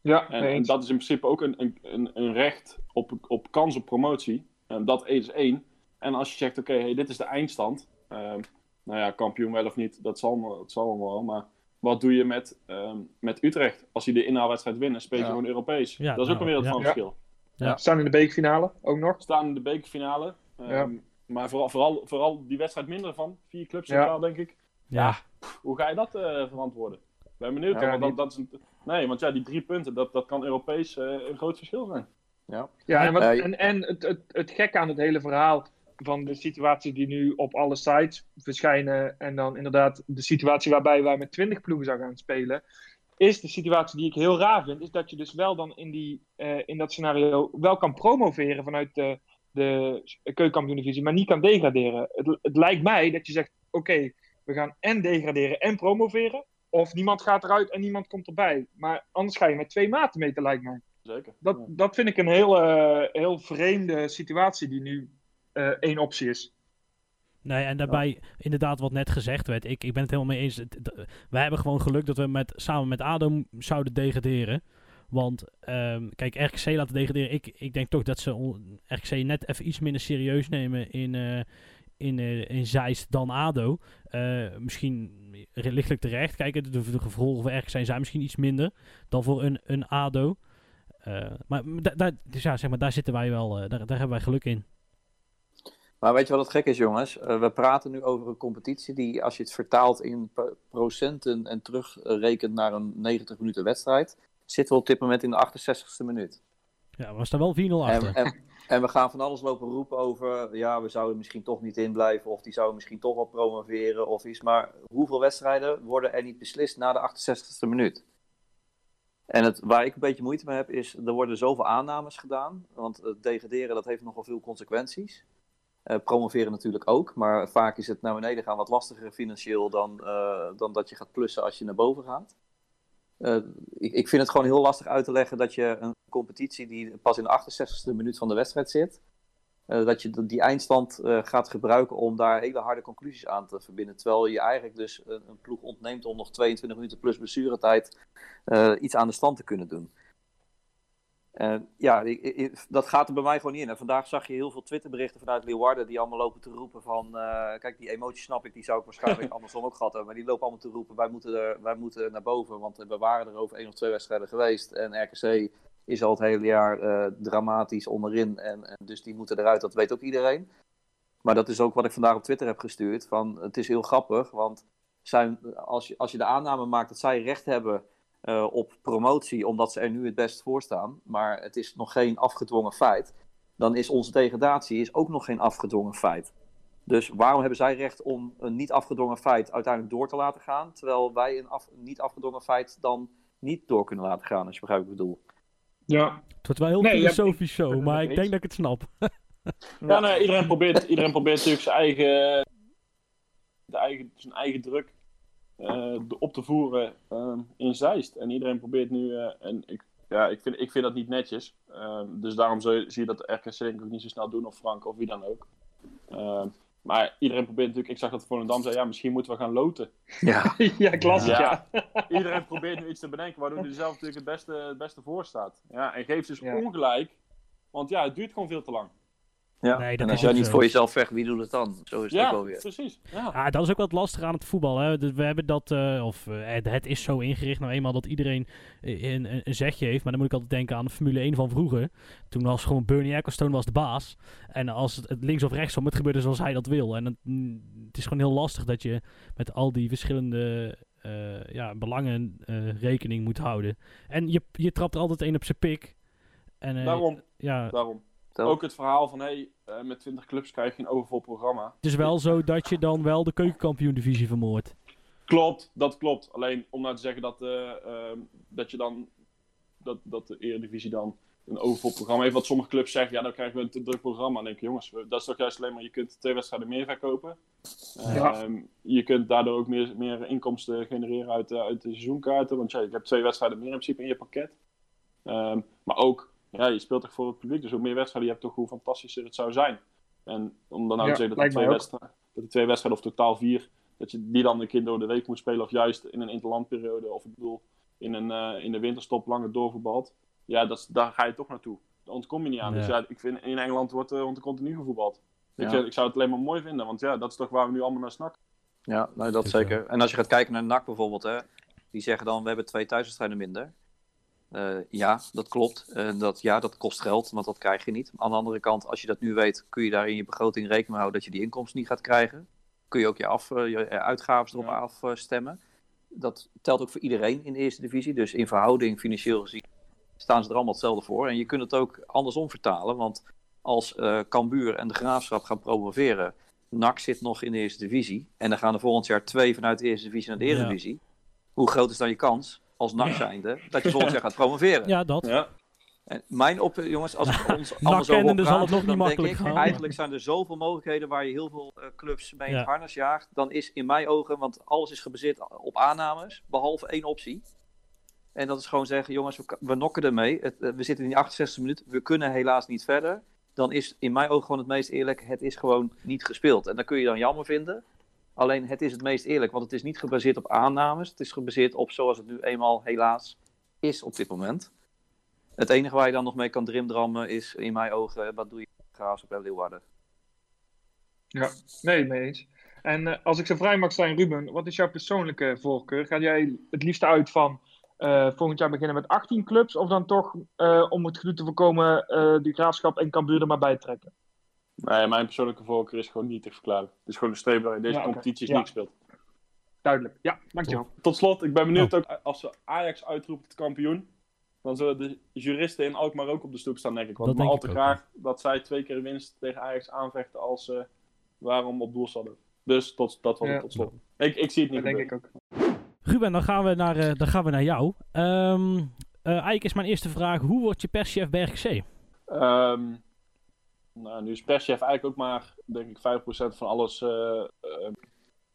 Ja, En, dat is in principe ook een, een, een, recht op, op kans op promotie. En dat is één. En als je zegt, oké, hey, dit is de eindstand. ehm, nou ja, kampioen wel of niet, dat zal, dat zal allemaal wel. Maar wat doe je met, ehm, met Utrecht? Als die de inhaalwedstrijd winnen, speel je Ja. gewoon Europees. Ja, dat is ook nou, een wereld ja. van Ja. verschil. We staan in de bekerfinale ook nog. staan in de bekerfinale. ehm, Ja. Maar vooral, vooral, vooral die wedstrijd minder van. Vier clubs in totaal, denk ik. Ja. Hoe ga je dat eh, verantwoorden? Ik ben benieuwd. Ja, want dat, dat is een, nee, want ja, die drie punten, dat, dat kan Europees eh, een groot verschil zijn. Ja. Ja, en, wat, Eh, en, en het, het, het gekke aan het hele verhaal van de situatie die nu op alle sites verschijnen. En dan inderdaad de situatie waarbij wij met 20 ploegen zouden gaan spelen. Is de situatie die ik heel raar vind. Is dat je dus wel dan in, die, eh, in dat scenario wel kan promoveren vanuit de, de keukenkampioen-divisie. Maar niet kan degraderen. Het, het lijkt mij dat je zegt: oké, we gaan en degraderen en promoveren. Of niemand gaat eruit en niemand komt erbij. Maar anders ga je met twee maten meten, lijkt mij. Zeker. Dat, Ja. dat vind ik een heel, eh, heel vreemde situatie die nu eh, één optie is. Nee, en daarbij inderdaad wat net gezegd werd. Ik, ik ben het helemaal mee eens. Wij hebben gewoon geluk dat we met, samen met ADO m- zouden degraderen. Want ehm, kijk, RKC laten degraderen. Ik, ik denk toch dat ze RKC net even iets minder serieus nemen in, eh in, eh, in Zeist dan ADO. Eh, misschien lichtelijk terecht. Kijk, de, de gevolgen zijn misschien iets minder dan voor een, een ADO. Eh, maar da- da- dus ja, zeg maar, daar zitten wij wel, daar, daar hebben wij geluk in. Maar weet je wat het gek is, jongens? We praten nu over een competitie die, als je het vertaalt in pro- procenten en terugrekent naar een 90 minuten wedstrijd, zitten we op dit moment in de 68ste minuut. Ja, we staan wel 4-0 En, achter. en, en we gaan van alles lopen roepen over, ja, we zouden misschien toch niet inblijven, of die zouden misschien toch wel promoveren of iets. Maar hoeveel wedstrijden worden er niet beslist na de 68ste minuut? En het, waar ik een beetje moeite mee heb, is er worden zoveel aannames gedaan. Want het degraderen, dat heeft nogal veel consequenties. Eh, promoveren natuurlijk ook, maar vaak is het naar beneden gaan wat lastiger financieel dan, eh, dan dat je gaat plussen als je naar boven gaat. Eh, ik, ik vind het gewoon heel lastig uit te leggen dat je een competitie die pas in de 68e minuut van de wedstrijd zit, eh, dat je die eindstand eh, gaat gebruiken om daar hele harde conclusies aan te verbinden. Terwijl je eigenlijk dus een, een ploeg ontneemt om nog 22 minuten plus blessuretijd iets aan de stand te kunnen doen. Eh, ja, ik- ik- dat gaat er bij mij gewoon niet in. En vandaag zag je heel veel Twitterberichten vanuit Leeuwarden die allemaal lopen te roepen van... eh, kijk, die emotie snap ik, die zou ik waarschijnlijk andersom ook gehad hebben. Maar die lopen allemaal te roepen, wij moeten, er, wij moeten naar boven. Want we waren er over één of twee wedstrijden geweest. En RKC is al het hele jaar eh, dramatisch onderin. En, en dus die moeten eruit, dat weet ook iedereen. Maar dat is ook wat ik vandaag op Twitter heb gestuurd. Van, het is heel grappig, want zijn, als, je, als je de aanname maakt dat zij recht hebben eh, op promotie, omdat ze er nu het best voor staan, maar het is nog geen afgedwongen feit, dan is onze degradatie is ook nog geen afgedwongen feit. Dus waarom hebben zij recht om een niet afgedwongen feit uiteindelijk door te laten gaan, terwijl wij een af, niet afgedwongen feit dan niet door kunnen laten gaan, als je begrijpt wat ik bedoel. Ja, Het wordt wel heel Nee, ja, filosofisch zo, het maar ik denk dat ik het snap. Ja, nee, iedereen, probeert, iedereen probeert natuurlijk zijn eigen, de eigen, zijn eigen druk op te voeren eh, in Zeist. En iedereen probeert nu, eh, en ik, ja, ik, vind, ik vind dat niet netjes. Eh, dus daarom zo, zie je dat de RKC denk ik ook niet zo snel doen, of Frank, of wie dan ook. Eh, maar iedereen probeert natuurlijk, ik zag dat Volendam zei, ja, misschien moeten we gaan loten. Ja, ja klassisch, ja. Ja. Iedereen probeert nu iets te bedenken waardoor hij er zelf natuurlijk het beste, het beste voor staat. Ja, en geeft dus Ja. ongelijk, want ja, het duurt gewoon veel te lang. Ja. Nee, dat en als is jij niet zo. voor jezelf vecht, wie doet het dan? Zo is het ook Ja, wel weer. precies. Ja. Ja, dat is ook wat lastig aan het voetbal. Hè. Dus We hebben dat, eh, of eh, het, het is zo ingericht nou eenmaal dat iedereen een, een, een zegje heeft. Maar dan moet ik altijd denken aan de Formule 1 van vroeger. Toen was gewoon Bernie Ecclestone was de baas. En als het, het links of rechtsom, het gebeurde zoals hij dat wil. En het, het is gewoon heel lastig dat je met al die verschillende eh, ja, belangen eh, rekening moet houden. En je, je trapt er altijd één op zijn pik. En, eh, Daarom, Ja, daarom. Ook het verhaal van, hey, eh, met 20 clubs krijg je een overvol programma. het is wel zo dat je dan wel de keukenkampioen-divisie vermoordt. Klopt, dat klopt. Alleen om nou te zeggen dat, eh, ehm, dat je dan, dat, dat de Eredivisie dan een overvol programma heeft. Wat sommige clubs zeggen, ja, dan krijgen we een te druk programma. Dan denk ik, jongens, dat is toch juist alleen maar, je kunt twee wedstrijden meer verkopen. Ja. Ehm, je kunt daardoor ook meer, meer inkomsten genereren uit, de- uit de seizoenkaarten. Want ja, je hebt twee wedstrijden meer in principe in je pakket. Ehm, maar ook, ja, je speelt toch voor het publiek. Dus hoe meer wedstrijden je hebt, toch hoe fantastischer het zou zijn. En om dan nou Ja, te zeggen dat de twee wedstrijden, dat de twee wedstrijden of totaal vier, dat je die dan een keer door de week moet spelen. Of juist in een interlandperiode. Of ik bedoel, in, een, eh, in de winterstop langer doorvoetbald. Ja, dat, daar ga je toch naartoe. Daar ontkom je niet aan. Ja. Dus ja, ik vind in Engeland wordt, eh, wordt er continu gevoetbald. Ik, Ja. eh, ik zou het alleen maar mooi vinden. Want ja, dat is toch waar we nu allemaal naar snakken. Ja, nee, dat Is zeker. En als je gaat kijken naar NAC bijvoorbeeld, hè, die zeggen dan, we hebben twee thuiswedstrijden minder. Eh, ja, dat klopt. Eh, dat, ja, dat kost geld, want dat krijg je niet. Aan de andere kant, als je dat nu weet, kun je daar in je begroting rekening mee houden dat je die inkomsten niet gaat krijgen. Kun je ook je, af, eh, je uitgaven erop Ja. afstemmen. Dat telt ook voor iedereen in de eerste divisie. Dus in verhouding, financieel gezien, staan ze er allemaal hetzelfde voor. En je kunt het ook andersom vertalen, want als eh Cambuur en de Graafschap gaan promoveren, NAC zit nog in de eerste divisie. En dan gaan er volgend jaar twee vanuit de eerste divisie naar de Ja. eredivisie. Hoe groot is dan je kans, als NAC zijnde, dat je volgend jaar gaat promoveren? Ja, dat. Ja. En mijn op, jongens, als ik ons allemaal zo hoor zal het nog niet dan denk makkelijk ik, gaan. Eigenlijk zijn er zoveel mogelijkheden waar je heel veel eh, clubs mee in Ja. het harnas jaagt. Dan is in mijn ogen, want alles is gebaseerd op aannames, behalve één optie. En dat is gewoon zeggen, jongens, we, we nokken ermee. Het, eh, we zitten in die 68 minuten, we kunnen helaas niet verder. Dan is in mijn ogen gewoon het meest eerlijk, het is gewoon niet gespeeld. En dan kun je dan jammer vinden. Alleen het is het meest eerlijk, want het is niet gebaseerd op aannames. Het is gebaseerd op zoals het nu eenmaal helaas is op dit moment. Het enige waar je dan nog mee kan drimdrammen is in mijn ogen, eh, wat doe je graas op Leeuwarden? Nee, mee eens. En eh, als ik zo vrij mag zijn, Ruben, wat is jouw persoonlijke voorkeur? Ga jij het liefst uit van eh, volgend jaar beginnen met 18 clubs, of dan toch om het gedoe te voorkomen die graafschap en Cambuur er maar bij trekken? Nee, mijn persoonlijke voorkeur is gewoon niet te verklaren. Het is gewoon een streep waarin deze Ja, competitie is Ja. niet gespeeld. Duidelijk. Ja, dankjewel. Tot slot, ik ben benieuwd ook als ze Ajax uitroept tot kampioen. Dan zullen de juristen in Alkmaar ook op de stoep staan, denk ik. Want Dat maar al te ik ook, graag dat zij twee keer winst tegen Ajax aanvechten als ze waarom op doel hadden. Dus tot, dat was het Ja. tot slot. Ik, ik zie het niet Dat denk ik ook. Ruben, dan gaan we naar, eh, dan gaan we naar jou. Ehm eh, eigenlijk is mijn eerste vraag, hoe word je perschef bij RKC? Ehm, nou, nu is perschef eigenlijk ook maar, denk ik, 5% van alles eh, eh,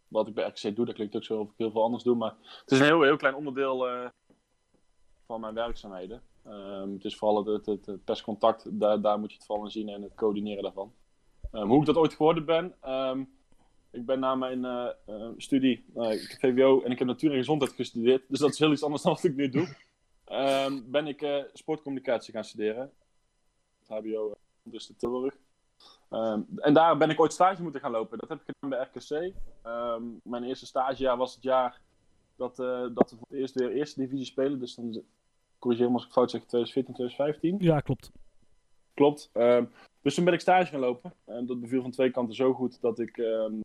wat ik bij RKC doe. Dat klinkt ook zo of ik heel veel anders doe, maar het is een heel, heel klein onderdeel eh, van mijn werkzaamheden. Ehm, het is vooral het, het, perscontact, daar, daar moet je het vooral in zien en het coördineren daarvan. Ehm, hoe ik dat ooit geworden ben, ehm, ik ben na mijn studie, ik heb VWO en ik heb natuur en gezondheid gestudeerd, dus dat is heel iets anders dan wat ik nu doe. Ben ik sportcommunicatie gaan studeren. Het HBO, dus de Tilburg. Ehm, en daar ben ik ooit stage moeten gaan lopen. Dat heb ik gedaan bij RKC. Ehm, mijn eerste stagejaar was het jaar dat, eh, dat we voor het eerst weer eerste divisie spelen. Dus dan corrigeer me als ik fout zeg, 2014, 2015. Ja, klopt. Klopt. Ehm, dus toen ben ik stage gaan lopen. En dat beviel van twee kanten zo goed dat ik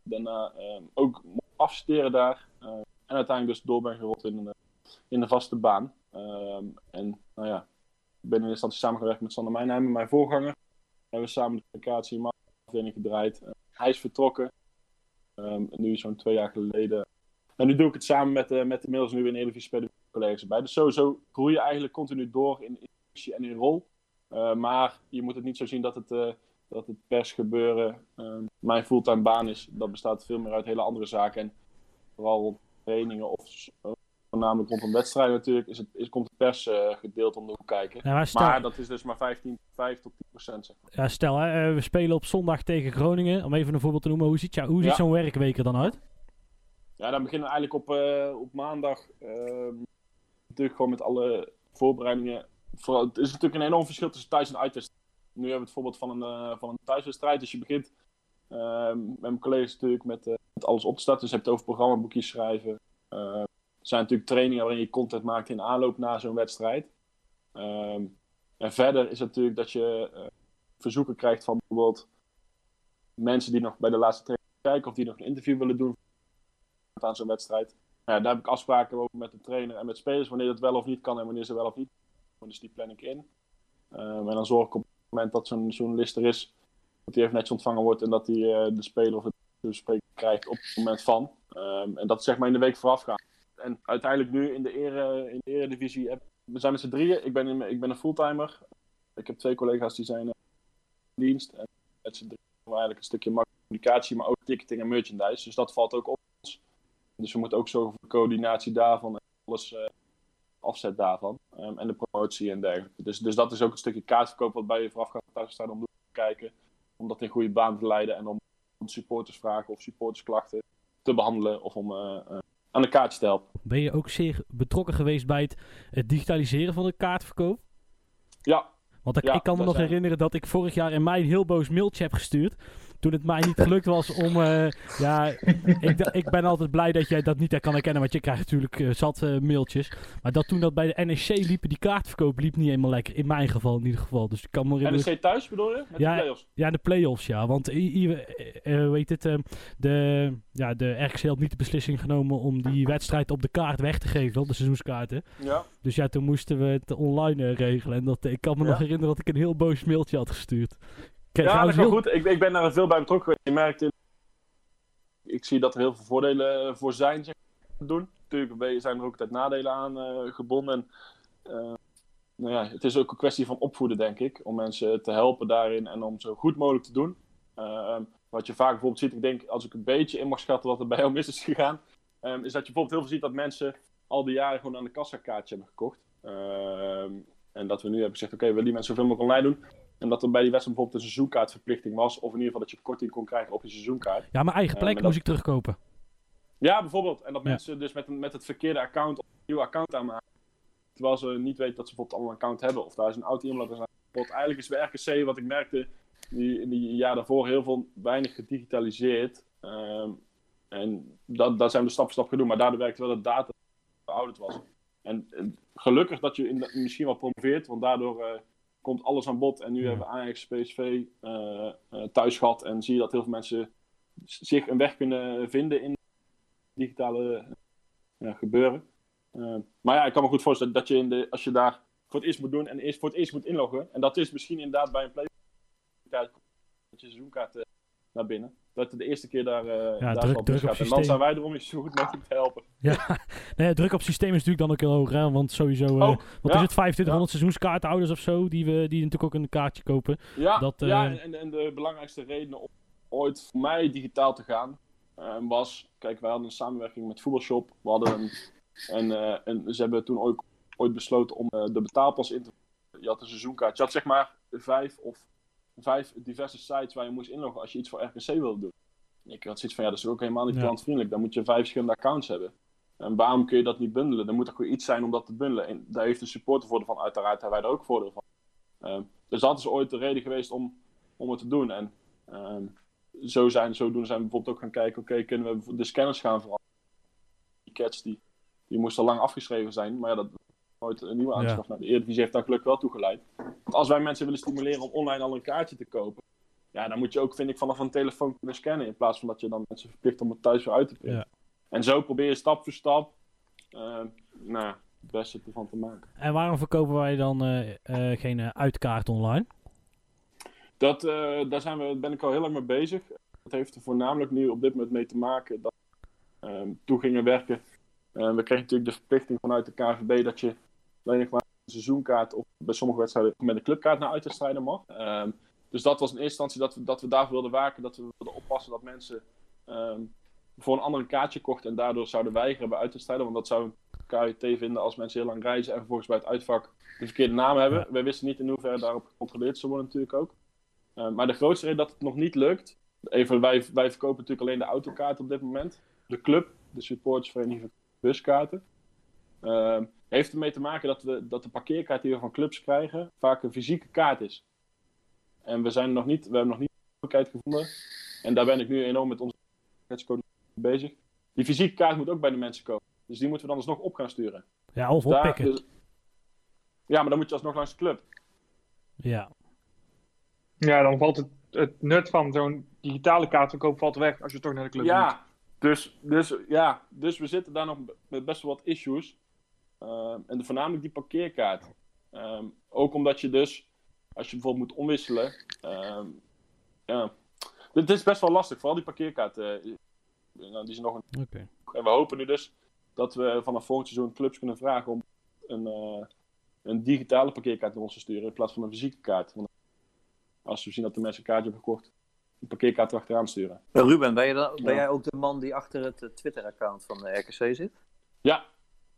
daarna ook mocht afstuderen daar. Eh, en uiteindelijk dus door ben gerold in een, in een vaste baan. En nou ja, ik ben in eerste instantie samengewerkt met Sander Mijnheimer, mijn voorganger. We hebben samen de communicatie en afdeling gedraaid. Eh, hij is vertrokken. Ehm, nu zo'n twee jaar geleden. En nu doe ik het samen met, eh, met inmiddels nu in Eredivisie spelen collega's erbij. Dus sowieso groei je eigenlijk continu door in, in functie en in rol. Uh, maar je moet het niet zo zien dat het, uh, dat het persgebeuren uh, mijn fulltime baan is. Dat bestaat veel meer uit hele andere zaken. En vooral trainingen of voornamelijk rondom wedstrijden natuurlijk, is het, is, komt het persgedeelte om de hoek kijken. Ja, maar, stel, maar, dat is dus maar 15, 5 tot 10 procent. Zeg maar. ja, stel, hè, we spelen op zondag tegen Groningen. Om even een voorbeeld te noemen, hoe ziet, hoe ziet Ja. zo'n werkweek er dan uit? Ja, dan beginnen we eigenlijk op, uh, op maandag. ehm, natuurlijk gewoon met alle voorbereidingen. Vooral, het is natuurlijk een enorm verschil tussen thuis en uitwedstrijd. Nu hebben we het voorbeeld van een, eh, van een thuiswedstrijd. Dus je begint ehm, met mijn collega's natuurlijk met, eh, met alles op te starten. Dus je hebt het over programmaboekjes schrijven. Zijn natuurlijk trainingen waarin je content maakt in aanloop naar zo'n wedstrijd. Ehm, en verder is het natuurlijk dat je eh, verzoeken krijgt van bijvoorbeeld mensen die nog bij de laatste training kijken of die nog een interview willen doen aan zo'n wedstrijd. Ja, daar heb ik afspraken over met de trainer en met spelers wanneer dat wel of niet kan en wanneer ze wel of niet. Dus die plan ik in. Ehm, en dan zorg ik op het moment dat zo'n journalist er is, dat hij even netjes ontvangen wordt en dat hij eh, de speler of het spreker krijgt op het moment van. Ehm, en dat zeg maar in de week voorafgaan. En uiteindelijk nu in de, ere, in eredivisie, we zijn met z'n drieën. Ik ben, ik ben een fulltimer. Ik heb twee collega's die zijn eh, in dienst. En met z'n drieën eigenlijk een stukje communicatie, maar ook ticketing en merchandise. Dus dat valt ook op ons. Dus we moeten ook zorgen voor de coördinatie daarvan en alles eh, afzet daarvan. Ehm, en de promotie en dergelijke. Dus, dus dat is ook een stukje kaartverkoop wat bij je voorafgaand thuis staat om te kijken. Om dat in goede baan te leiden en om supportersvragen of supportersklachten te behandelen of om eh, aan de kaartje te helpen. Ben je ook zeer betrokken geweest bij het, het digitaliseren van de kaartverkoop? Ja, Want ik, Ja, ik kan me nog herinneren dat ik vorig jaar in mei een heel boos mailtje heb gestuurd. Toen het mij niet gelukt was om. eh, ja, ik, ik ben altijd blij dat jij dat niet kan herkennen. Want je krijgt natuurlijk eh, zat eh, mailtjes. Maar dat toen dat bij de NEC liepen, die kaartverkoop liep niet helemaal lekker. In mijn geval in ieder geval. Dus ik kan me herinneren. NEC thuis bedoel je? Met Ja, de play-offs? Ja, de play-offs, ja. Want weet het, eh, de, ja, de RKC had niet de beslissing genomen om die wedstrijd op de kaart weg te geven, de seizoenskaarten. Ja. Dus ja, toen moesten we het online regelen. En dat, ik kan me Ja. nog herinneren dat ik een heel boos mailtje had gestuurd. Ja, dat is wel heel- goed. Ik, ik ben daar veel bij betrokken geweest. Je merkt in... Ik zie dat er heel veel voordelen eh, voor zijn, zeg doen. Natuurlijk zijn er ook altijd nadelen aan eh, gebonden. En, eh, nou ja, het is ook een kwestie van opvoeden, denk ik. Om mensen te helpen daarin en om zo goed mogelijk te doen. Ehm, wat je vaak bijvoorbeeld ziet, ik denk, als ik een beetje in mag schatten wat er bij jou mis is gegaan, ehm, is dat je bijvoorbeeld heel veel ziet dat mensen al die jaren gewoon aan de kassa kaartje hebben gekocht. Ehm, en dat we nu hebben gezegd, oké, we willen die mensen zoveel mogelijk online doen. En dat er bij die wedstrijd bijvoorbeeld een seizoenkaartverplichting was. Of in ieder geval dat je korting kon krijgen op je seizoenkaart. Ja, mijn eigen Ja, plek moest ik terugkopen. Ja, bijvoorbeeld. En dat Ja. mensen dus met, een, met het verkeerde account of een nieuw account aanmaken. Terwijl ze niet weten dat ze bijvoorbeeld al een account hebben. Of daar is een oud e-mailadres aan. Eigenlijk is bij RKC, wat ik merkte die, in die jaar daarvoor, heel veel weinig gedigitaliseerd. Ehm, en dat, dat zijn we stap voor stap gedaan. Maar daardoor werkte wel dat data verouderd was. En, en gelukkig dat je in de- misschien wel promoveert. Want daardoor eh, komt alles aan bod. En nu Ja. hebben we Ajax, PSV eh, eh, thuis gehad. En zie je dat heel veel mensen zich een weg kunnen vinden in digitale gebeuren. Eh, maar ja, ik kan me goed voorstellen dat je, in de, als je daar voor het eerst moet doen en eerst, voor het eerst moet inloggen. En dat is misschien inderdaad bij een play dat je seizoenkaart naar binnen. Dat het de eerste keer daar, eh daar druk- druk op misgaat. En systeem. dan zijn wij er om je zo goed mogelijk te helpen. Ja, nee, druk op systeem is natuurlijk dan ook heel hoog. Hè? Want sowieso, eh, Ook, wat ja. is het, 2500 seizoenskaarthouders of zo, die, we, die natuurlijk ook een kaartje kopen. Ja, Dat, ja eh, en, en de belangrijkste reden om ooit voor mij digitaal te gaan eh, was... Kijk, wij hadden een samenwerking met Voetbalshop. We hadden een, en, eh, en ze hebben toen ook ooit besloten om eh, de betaalpas in te... Je had een seizoenkaart. Je had zeg maar vijf of vijf diverse sites waar je moest inloggen als je iets voor RKC wilde doen. Ik had zoiets van, ja, dat is ook helemaal niet klantvriendelijk. Dan moet je vijf verschillende accounts hebben. En waarom kun je dat niet bundelen? Dan moet er gewoon iets zijn om dat te bundelen. En daar heeft de supporter voordeel van. Uiteraard hebben wij er ook voordeel van. Ehm, dus dat is ooit de reden geweest om, om het te doen. En ehm, zo zijn, zodoende zijn we bijvoorbeeld ook gaan kijken, oké, kunnen we de scanners gaan veranderen? Die cats die, die moesten lang afgeschreven zijn, maar ja, dat nooit een nieuwe aanschaf. Nou, de Eredivisie heeft daar gelukkig wel toe geleid. Want als wij mensen willen stimuleren om online al een kaartje te kopen, ja, dan moet je ook, vind ik, vanaf een telefoon kunnen scannen, in plaats van dat je dan mensen verplicht om het thuis weer uit te printen. Ja. En zo probeer je stap voor stap, ehm, nou, ja, het beste ervan te maken. En waarom verkopen wij dan eh, eh, geen uitkaart online? Dat, daar zijn we, ben ik al heel lang mee bezig. Dat heeft er voornamelijk nu op dit moment mee te maken dat we ehm, toe gingen werken. We kregen natuurlijk de verplichting vanuit de KVB dat je alleen nog maar een seizoenkaart of bij sommige wedstrijden met een clubkaart naar uitwedstrijden mag. Ehm, dus dat was in eerste instantie dat we, dat we daarvoor wilden waken, dat we wilden oppassen dat mensen ehm, voor een ander kaartje kochten en daardoor zouden weigeren bij uitwedstrijden. Want dat zou een KUT vinden als mensen heel lang reizen en vervolgens bij het uitvak de verkeerde naam hebben. Wij wisten niet in hoeverre daarop gecontroleerd zou worden natuurlijk ook. Uh, maar de grootste reden dat het nog niet lukt. Even, wij, wij verkopen natuurlijk alleen de autokaart op dit moment. De club, de supportersvereniging buskaarten. Uh, heeft ermee te maken dat, we, dat de parkeerkaart die we van clubs krijgen vaak een fysieke kaart is. En we, zijn nog niet, we hebben nog niet de mogelijkheid gevonden. En daar ben ik nu enorm met onze scheidscoach bezig. Die fysieke kaart moet ook bij de mensen komen. Dus die moeten we dan alsnog op gaan sturen. Ja, of Daar- oppikken. dus- ja, maar dan moet je alsnog langs de club. Ja. Ja, dan valt het, het nut van zo'n digitale kaartverkoop valt weg als je toch naar de club moet. Ja, dus, dus, ja, dus we zitten daar nog met best wel wat issues. Ehm, en voornamelijk die parkeerkaart. Ehm, ook omdat je dus, als je bijvoorbeeld moet omwisselen. ehm, ja, dit is best wel lastig, vooral die parkeerkaart. eh, nou, die is nog een... Oké. En we hopen nu dus dat we vanaf volgend seizoen clubs kunnen vragen om een, eh, een digitale parkeerkaart naar ons te sturen in plaats van een fysieke kaart. Want als we zien dat de mensen een kaartje hebben gekocht, een parkeerkaart erachteraan sturen. Eh, Ruben, ben, je dan, ben Ja. jij ook de man die achter het Twitter-account van de RKC zit? Ja,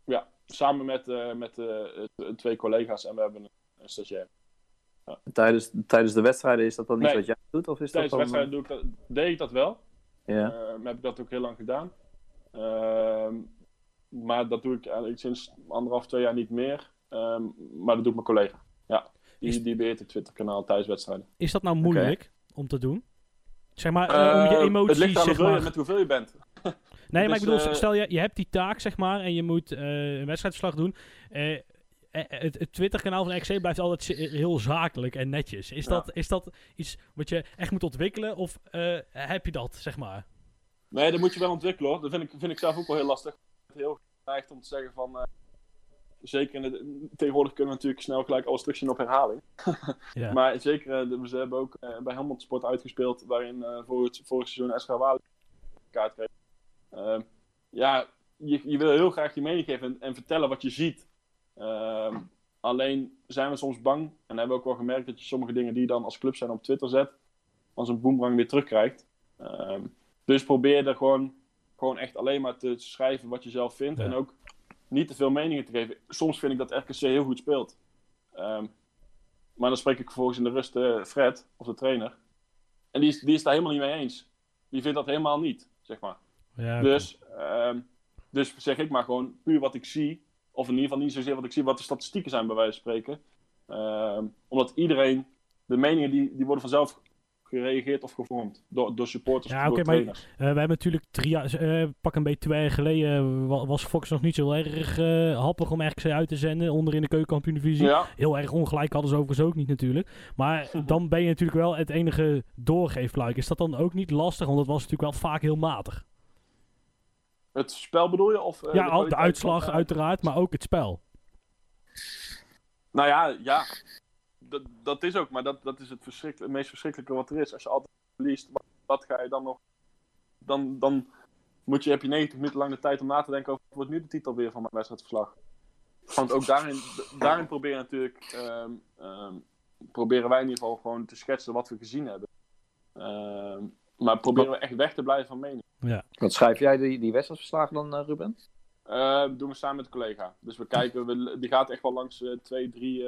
ja. Samen met, eh, met eh, t- twee collega's en we hebben een, een stagiair. Tijdens, tijdens de wedstrijden is dat dan iets Nee. wat jij doet? Of is Tijdens de wedstrijden doe ik dat, deed ik dat wel. eh, Ja. Eh, heb ik dat ook heel lang gedaan. Ehm, maar dat doe ik eigenlijk sinds anderhalf, twee jaar niet meer. Ehm, maar dat doet mijn collega. Ja, die, Is- die beheert het Twitter-kanaal tijdens wedstrijden. Is dat nou moeilijk om te doen? Zeg maar, eh, om je Eh, emoties, het ligt aan zeg maar... met hoeveel je bent. Nee, maar ik Dus, bedoel, eh, stel je, je hebt die taak, zeg maar, en je moet eh, een wedstrijdverslag doen. Eh, het, het Twitter-kanaal van XC blijft altijd heel zakelijk en netjes. Is, Ja. dat, is dat iets wat je echt moet ontwikkelen, of heb je dat, zeg maar? Nee, dat moet je wel ontwikkelen hoor. Dat vind ik, vind ik zelf ook wel heel lastig. Heel geneigd om te zeggen van... zeker in de, tegenwoordig kunnen we natuurlijk snel gelijk alles terugzien op herhaling. Ja. Maar zeker, ze hebben ook bij Helmond Sport uitgespeeld, waarin voor het vorig seizoen SK Walen kaart kreeg. Ehm, ja, je, je wil heel graag je mening geven en, en vertellen wat je ziet. Ehm, alleen zijn we soms bang, en hebben we ook wel gemerkt dat je sommige dingen die je dan als club zijn op Twitter zet, als een boemerang weer terugkrijgt. Ehm, dus probeer er gewoon, gewoon echt alleen maar te schrijven wat je zelf vindt. Ja. En ook niet te veel meningen te geven. Soms vind ik dat RKC heel goed speelt. Maar dan spreek ik vervolgens in de rust eh, Fred, of de trainer. En die is, die is daar helemaal niet mee eens. Die vindt dat helemaal niet, zeg maar. Ja. Dus, ehm, dus zeg ik maar gewoon puur wat ik zie. Of in ieder geval niet zozeer wat ik zie, wat de statistieken zijn bij wijze van spreken. Ehm, omdat iedereen, de meningen die, die worden vanzelf gereageerd of gevormd. Door, door supporters Ja, of door oké, maar- trainers. Eh, we hebben natuurlijk drie jaar, eh, pak een beetje twee jaar geleden, wa- was Fox nog niet zo erg eh, happig om RKC uit te zenden, onder in de keukenkampioen-divisie. Ja, Heel erg ongelijk hadden ze overigens ook niet natuurlijk. Maar dan ben je natuurlijk wel het enige doorgeefluik. Is dat dan ook niet lastig? Want dat was natuurlijk wel vaak heel matig. Het spel bedoel je? Of, eh, ja, al- de uitslag van- uiteraard, maar ook het spel. Nou ja, ja. Dat, dat is ook, maar dat, dat is het, verschrikkelijk, het meest verschrikkelijke wat er is. Als je altijd verliest, wat, wat ga je dan nog... Dan, dan moet je, heb je 90 minuten lang de tijd om na te denken over... wat wordt nu de titel weer van mijn wedstrijdverslag? Want ook daarin, daarin proberen natuurlijk... ehm, ehm, proberen wij in ieder geval gewoon te schetsen wat we gezien hebben. Ehm, maar proberen we echt weg te blijven van mening. Ja. Wat schrijf jij die, die wedstrijdverslagen dan, eh, Ruben? Eh, dat doen we samen met een collega. Dus we kijken, we, die gaat echt wel langs eh, twee, drie,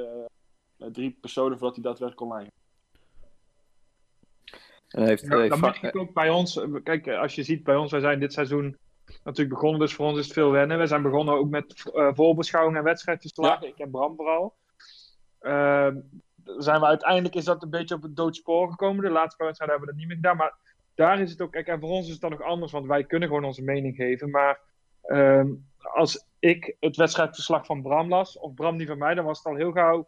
drie personen voordat hij daadwerkelijk online En heeft, Ja, dan merk ik ook bij ons. Kijk, als je ziet bij ons, wij zijn dit seizoen natuurlijk begonnen, dus voor ons is het veel wennen. We zijn begonnen ook met eh voorbeschouwing en wedstrijdverslagen. Ik heb Bram vooral. Ehm, zijn we uiteindelijk is dat een beetje op het doodspoor gekomen. De laatste paar wedstrijden hebben we dat niet meer gedaan. Maar daar is het ook, kijk, en voor ons is het dan nog anders, want wij kunnen gewoon onze mening geven. Maar ehm, als ik het wedstrijdverslag van Bram las, of Bram die van mij, dan was het al heel gauw.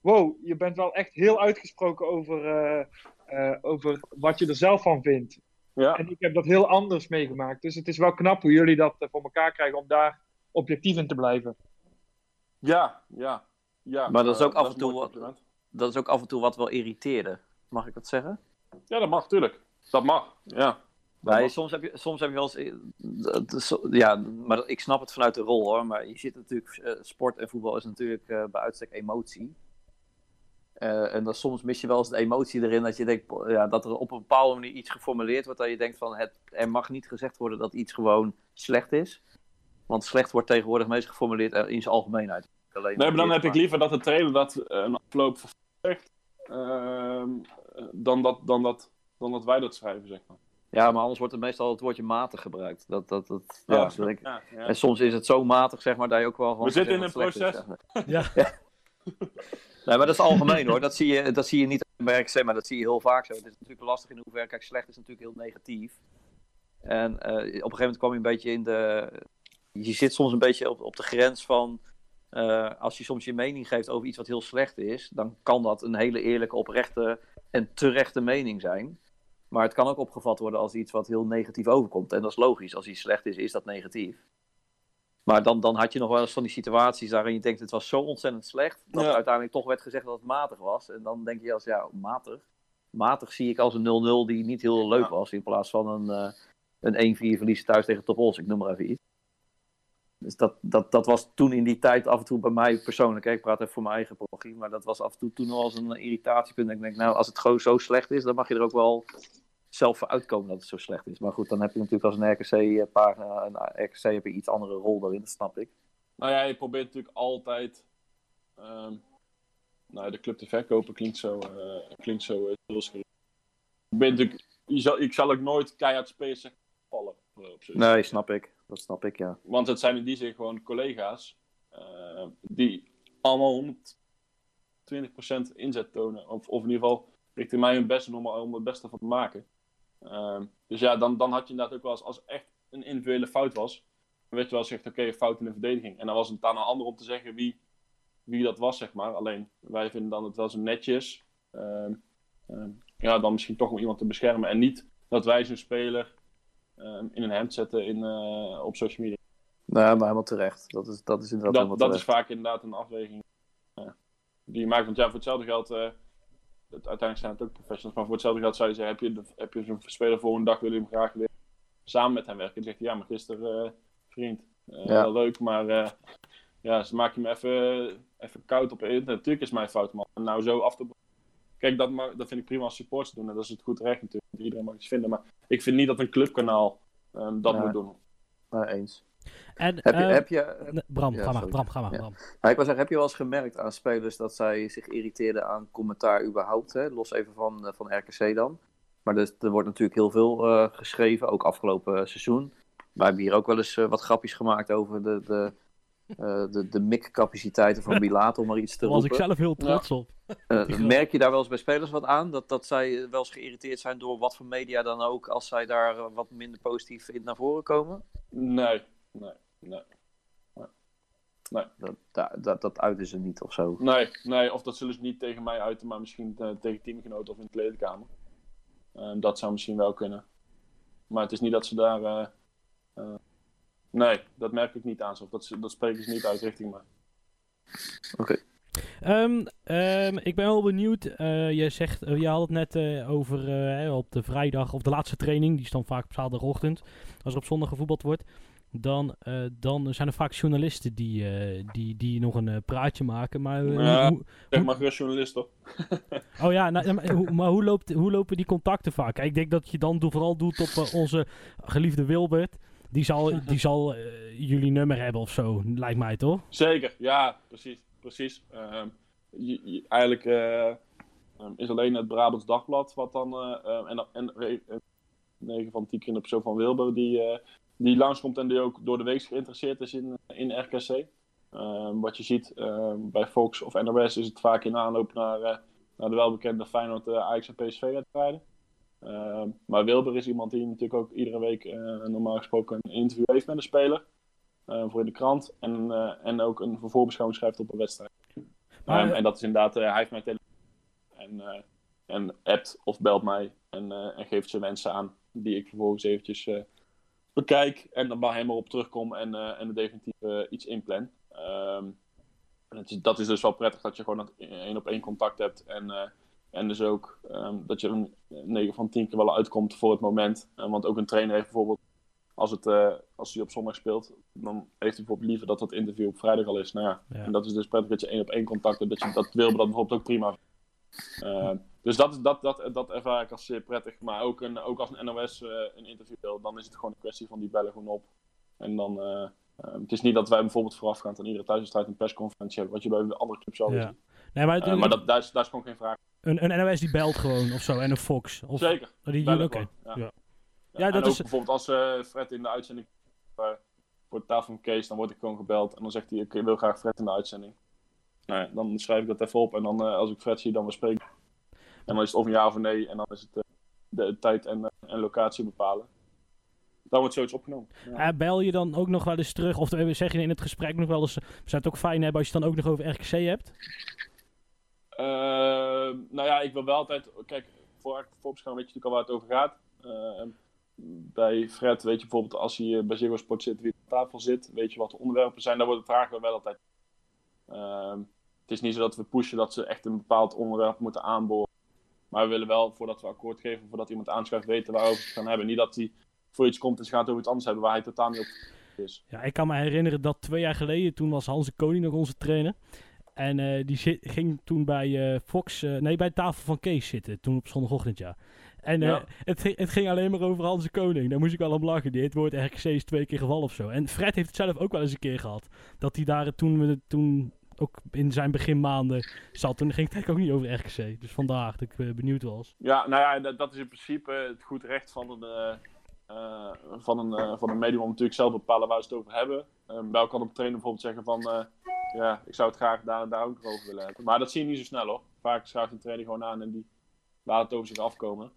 Wow, je bent wel echt heel uitgesproken over, eh, eh, over wat je er zelf van vindt. Ja, En ik heb dat heel anders meegemaakt. Dus het is wel knap hoe jullie dat eh, voor elkaar krijgen om daar objectief in te blijven. ja, ja. ja Maar dat is ook af en toe wat- dat is ook af en toe wat wel irriteerde. Mag ik dat zeggen? Ja, dat mag, tuurlijk. Dat mag, ja. Nee, soms heb je, soms heb je wel eens. eh, Ja, maar ik snap het vanuit de rol hoor. Maar je zit natuurlijk. eh, sport en voetbal is natuurlijk eh, bij uitstek emotie. En dan soms mis je wel eens de emotie erin dat je denkt ja, dat er op een bepaalde manier iets geformuleerd wordt. Dat je denkt van het, er mag niet gezegd worden dat iets gewoon slecht is. Want slecht wordt tegenwoordig meest geformuleerd in zijn algemeenheid. Alleen Nee, maar dan heb ik liever dat de trainer dat een afloop zegt. ehm, eh, dan, dat, dan, dat, dan dat wij dat schrijven, zeg maar. Ja, maar anders wordt er meestal het woordje matig gebruikt. Dat, dat, dat, ja, dat ik- ja, ja. En soms is het zo matig, zeg maar, dat je ook wel gewoon... We zitten in een is, proces. Ja. Nee, maar dat is algemeen hoor. Dat zie je, dat zie je niet bij maar dat zie je heel vaak zo. Het is natuurlijk lastig in hoeverre, kijk, slecht is natuurlijk heel negatief. En eh, op een gegeven moment kwam je een beetje in de... Je zit soms een beetje op, op de grens van... eh, als je soms je mening geeft over iets wat heel slecht is, dan kan dat een hele eerlijke, oprechte en terechte mening zijn. Maar het kan ook opgevat worden als iets wat heel negatief overkomt. En dat is logisch. Als iets slecht is, is dat negatief. Maar dan, dan had je nog wel eens van die situaties waarin je denkt, het was zo ontzettend slecht, dat Ja. uiteindelijk toch werd gezegd dat het matig was. En dan denk je als, ja, matig. Matig zie ik als een 0-0 die niet heel leuk Ja. was, in plaats van een, eh, een 1-4 verlies thuis tegen Top Os, ik noem maar even iets. Dus dat, dat, dat was toen in die tijd af en toe bij mij persoonlijk, hè, ik praat even voor mijn eigen parochie, maar dat was af en toe toen wel eens een irritatiepunt. En ik denk, nou, als het gewoon zo slecht is, dan mag je er ook wel zelf voor uitkomen dat het zo slecht is. Maar goed, dan heb je natuurlijk als een RKC-pagina, een RKC heb je iets andere rol daarin, dat snap ik. Nou ja, je probeert natuurlijk altijd ehm, nou, de club te verkopen. Klinkt zo, eh klinkt zo uh, Je probeert natuurlijk, je zal, ik zal ook nooit keihard spelen vallen. eh, op. Nee, snap ik. Dat snap ik, ja. Want het zijn in die zin gewoon collega's eh, die allemaal 120% inzet tonen. Of, of in ieder geval richting mij hun best doen om, om het beste van te maken. Ehm, dus ja, dan, dan had je inderdaad ook wel eens, als echt een individuele fout was, dan werd je wel gezegd, oké, fout in de verdediging. En dan was het aan een ander om te zeggen wie, wie dat was, zeg maar. Alleen, wij vinden dan het wel zo netjes. ehm, ehm, ja, dan misschien toch om iemand te beschermen. En niet dat wij zo'n speler in een hemd zetten in, eh, op social media. Nee, maar helemaal terecht. Dat is, dat is inderdaad Dat, helemaal dat is vaak inderdaad een afweging die je maakt. Want ja, voor hetzelfde geld, eh, uiteindelijk zijn het ook professionals, maar voor hetzelfde geld zou je zeggen, heb je, de- heb je zo'n speler voor een dag, wil je hem graag weer samen met hem werken. Dan zegt hij, ja, maar gisteren, eh, vriend, eh, Ja. wel leuk, maar eh, ja, ze maken me even, even koud op internet. Natuurlijk is mijn fout, man. En nou zo af te Kijk, dat, mag, dat vind ik prima als supporters doen en dat is het goed recht natuurlijk. Iedereen mag iets vinden, maar ik vind niet dat een clubkanaal ehm, dat moet doen. Nee, eens. En, Heb je, eh, heb je, nee, Bram, Ja, ga maar. Bram, ga maar. Ja. Bram. Nou, ik wil zeggen, heb je wel eens gemerkt aan spelers dat zij zich irriteerden aan commentaar überhaupt? Hè? Los even van, eh, van RKC dan. Maar er, er wordt natuurlijk heel veel eh, geschreven, ook afgelopen eh, seizoen. Wij hebben hier ook wel eens wat grapjes gemaakt over de, de, eh, de, de mic-capaciteiten van Bilaat, om maar iets te Daar was ik roepen. zelf heel trots op. Eh, merk je daar wel eens bij spelers wat aan? Dat, dat zij wel eens geïrriteerd zijn door wat voor media dan ook, als zij daar wat minder positief in naar voren komen? Nee, nee, nee. Dat, dat, dat, dat uiten ze niet of zo. Nee, nee, of dat zullen ze niet tegen mij uiten, maar misschien eh, tegen teamgenoten of in de kleedkamer. Ehm, dat zou misschien wel kunnen. Maar het is niet dat ze daar. eh, eh, nee, dat merk ik niet aan. Of dat, ze- dat spreken ze niet uit richting mij. Ehm, ehm, ik ben wel benieuwd. eh je zegt, je had het net eh, over hè, op de vrijdag of de laatste training. Die is dan vaak op zaterdagochtend. Als er op zondag gevoetbald wordt. Dan, eh, dan zijn er vaak journalisten die, eh, die, die nog een eh, praatje maken. Maar, Ja. hoe- Zeg maar gerust journalist toch? oh ja, nou, ja, maar, hoe, maar hoe, loopt, hoe lopen die contacten vaak? Ik denk dat je dan vooral doet op onze geliefde Wilbert. Die zal, die zal jullie nummer hebben of zo, lijkt mij toch? Zeker, ja, precies. precies. Ehm, je- je- eigenlijk ehm, is alleen het Brabants Dagblad wat dan. eh, ehm, en en eh, 9 van 10 keer de persoon van Wilber die, die langskomt en die ook door de week geïnteresseerd is in, in RKC. Ehm, wat je ziet ehm, bij Fox of NOS is het vaak in aanloop naar, eh, naar de welbekende Feyenoord, eh, Ajax en PSV wedstrijden. Ehm, maar Wilber is iemand die natuurlijk ook iedere week eh, normaal gesproken een interview heeft met een speler. voor in de krant. En, en ook een voorbeschouwing schrijft op een wedstrijd. Maar, en dat is inderdaad, hij heeft mijn telefoon. En, en appt of belt mij. En, en geeft zijn wensen aan. Die ik vervolgens eventjes bekijk. En dan bij hem erop terugkom. En, eh, en er definitief eh, iets inplan. Ehm, en het is, dat is dus wel prettig dat je gewoon dat één op één contact hebt. En, eh, en dus ook ehm, dat je een 9 van 10 keer wel uitkomt voor het moment. Want ook een trainer heeft bijvoorbeeld, als, het, als hij op zondag speelt, dan heeft hij bijvoorbeeld liever dat dat interview op vrijdag al is. Nou ja, Ja. en dat is dus prettig dat je één op één contact hebt. Dat, je, dat Wilber dat bijvoorbeeld ook prima. Ehm, dus dat, dat, dat, dat ervaar ik als zeer prettig. Maar ook, een, ook als een NOS eh, een interview wil, dan is het gewoon een kwestie van die bellen gewoon op. En dan, eh, eh, het is niet dat wij bijvoorbeeld voorafgaand aan iedere thuiswedstrijd een persconferentie hebben, wat je bij de andere clubs wel Ja. Nee, maar, maar dat, daar, is, daar is gewoon geen vraag. een, een NOS die belt gewoon of zo en een Fox. Of, Zeker. Oh, die, oké. gewoon, ja. Ja. En dat ook is- bijvoorbeeld als Fred in de uitzending eh, voor de tafel van Kees, dan word ik gewoon gebeld en dan zegt hij, ik wil graag Fred in de uitzending. Nou ja, dan schrijf ik dat even op en dan als ik Fred zie, dan bespreek ik. En dan is het of een ja of nee. En dan is het eh, de tijd en, eh, en locatie bepalen. Dan wordt zoiets opgenomen. Ja. Eh, bel je dan ook nog wel eens terug, of eh, zeg je in het gesprek nog wel eens, we zou het ook fijn hebben als je het dan ook nog over RKC hebt? Eh, nou ja, ik wil wel altijd. Kijk, voor voorbeschouwing weet je natuurlijk al waar het over gaat. Eh, bij Fred weet je bijvoorbeeld als hij eh, bij Ziggo Sport zit, wie aan tafel zit, weet je wat de onderwerpen zijn. Daar worden vragen we wel altijd. Ehm, het is niet zo dat we pushen dat ze echt een bepaald onderwerp moeten aanboren. Maar we willen wel, voordat we akkoord geven, voordat iemand aanschuift, weten waarover we het gaan hebben. Niet dat hij voor iets komt en ze gaat over iets anders hebben waar hij totaal niet op is. Ja, ik kan me herinneren dat twee jaar geleden, toen was Hans de Koning nog onze trainer. En eh, die zit, ging toen bij eh, Fox, eh, nee, bij de tafel van Kees zitten, toen op zondagochtend, ja. En Ja. het, ging- het ging alleen maar over Hans de Koning. Daar moest ik wel om lachen. Die het woord RKC is twee keer gevallen of zo. En Fred heeft het zelf ook wel eens een keer gehad. Dat hij daar toen, we toen ook in zijn beginmaanden zat. Toen ging het ook niet over RKC. Dus vandaar dat ik eh, benieuwd was. Ja, nou ja, dat, dat is in principe het goed recht van een, eh, eh, van een, eh, van een medium om natuurlijk zelf bepalen waar ze het over hebben. Wel kan een trainer bijvoorbeeld zeggen van, ja, ik zou het graag daar en daar ook over willen hebben. Maar dat zie je niet zo snel hoor. Vaak schuift een trainer gewoon aan en die laat het over zich afkomen.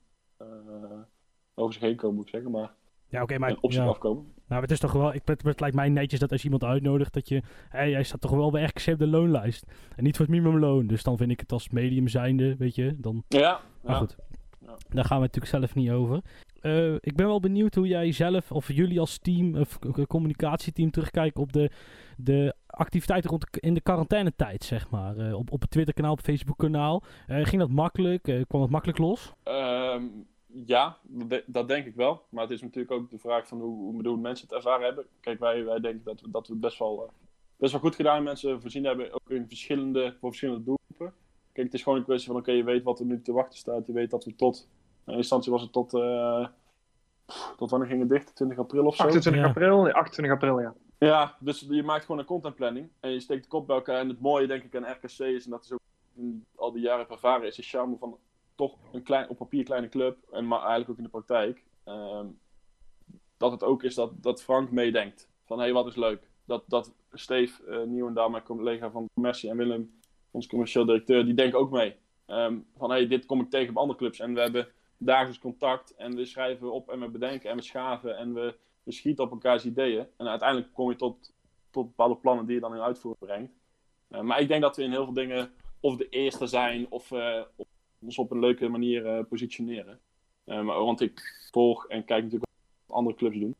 Over zich heen komen moet ik zeggen, maar, Ja, oké, maar... op zich ja. afkomen. Nou, het is toch wel... Ik, het, het lijkt mij netjes dat als iemand uitnodigt, dat je... Hé, jij staat toch wel bij RKC op de loonlijst. En niet voor het minimumloon. Dus dan vind ik het als medium zijnde, weet je. Dan Ja, Maar ja. goed, Ja. daar gaan we natuurlijk zelf niet over. Eh, ik ben wel benieuwd hoe jij zelf, of jullie als team, of communicatieteam, terugkijken op de, de activiteiten rond de- in de quarantainetijd, zeg maar. Eh, op, op het Twitterkanaal, op het Facebookkanaal. Eh ging dat makkelijk? Kwam het makkelijk los? Ehm, ja, dat de- dat denk ik wel. Maar het is natuurlijk ook de vraag van hoe, hoe bedoel mensen het ervaren hebben. Kijk, wij, wij denken dat we, dat we het best wel, eh, best wel goed gedaan mensen voorzien hebben. Ook in verschillende, voor verschillende doelgroepen. Kijk, het is gewoon een kwestie van, oké, je weet wat er nu te wachten staat. Je weet dat we tot, in instantie was het tot, eh, pff, tot wanneer ging het dicht? 20 april of zo? 28 Ja. april? Nee, 28 april, ja. Ja, dus je maakt gewoon een contentplanning en je steekt de kop bij elkaar. En het mooie, denk ik, aan RKC is, en dat is ook al die jaren heb ervaren, is de charme van toch een klein, op papier kleine club, en maar eigenlijk ook in de praktijk. ehm, dat het ook is dat, dat Frank meedenkt. Van hé, hey, wat is leuk. Dat, dat Steve uh, Nieuwendaal, mijn collega van commercie, en Willem, ons commercieel directeur, die denken ook mee. Ehm, van hé, hey, dit kom ik tegen op andere clubs. En we hebben dagelijks contact en we schrijven op en we bedenken en we schaven en we, we schieten op elkaars ideeën. En uiteindelijk kom je tot, tot bepaalde plannen die je dan in uitvoering brengt. Uh, maar ik denk dat we in heel veel dingen of de eerste zijn of uh, op, ons op een leuke manier uh, positioneren. Um, want ik volg en kijk natuurlijk wat andere clubs doen.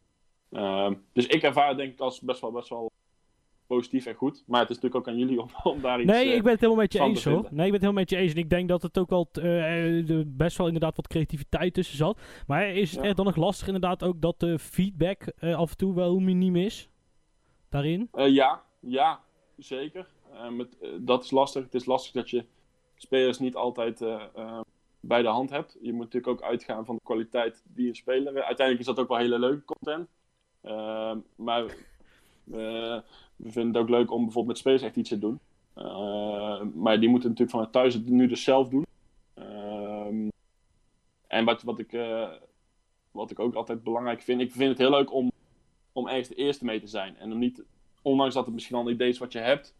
Um, dus ik ervaar het denk ik als best wel, best wel positief en goed. Maar het is natuurlijk ook aan jullie om, om daar iets Nee, ik ben het helemaal met je eens hoor. Nee, ik ben het helemaal met je eens. En ik denk dat het ook eh, er best wel inderdaad wat creativiteit tussen zat. Maar is het Ja. er dan nog lastig inderdaad ook dat de feedback eh, af en toe wel miniem is? Daarin? Uh, ja, ja, zeker. Het, uh, dat is lastig. Het is lastig dat je spelers niet altijd uh, bij de hand hebt. Je moet natuurlijk ook uitgaan van de kwaliteit die een speler. Uiteindelijk is dat ook wel hele leuke content. Ehm, maar we vinden het ook leuk om bijvoorbeeld met spelers echt iets te doen. Ehm, maar die moeten natuurlijk vanuit thuis het nu dus zelf doen. Ehm, en wat, wat, ik, wat ik ook altijd belangrijk vind, ik vind het heel leuk om, om ergens de eerste mee te zijn. En om niet, ondanks dat het misschien al een idee is wat je hebt,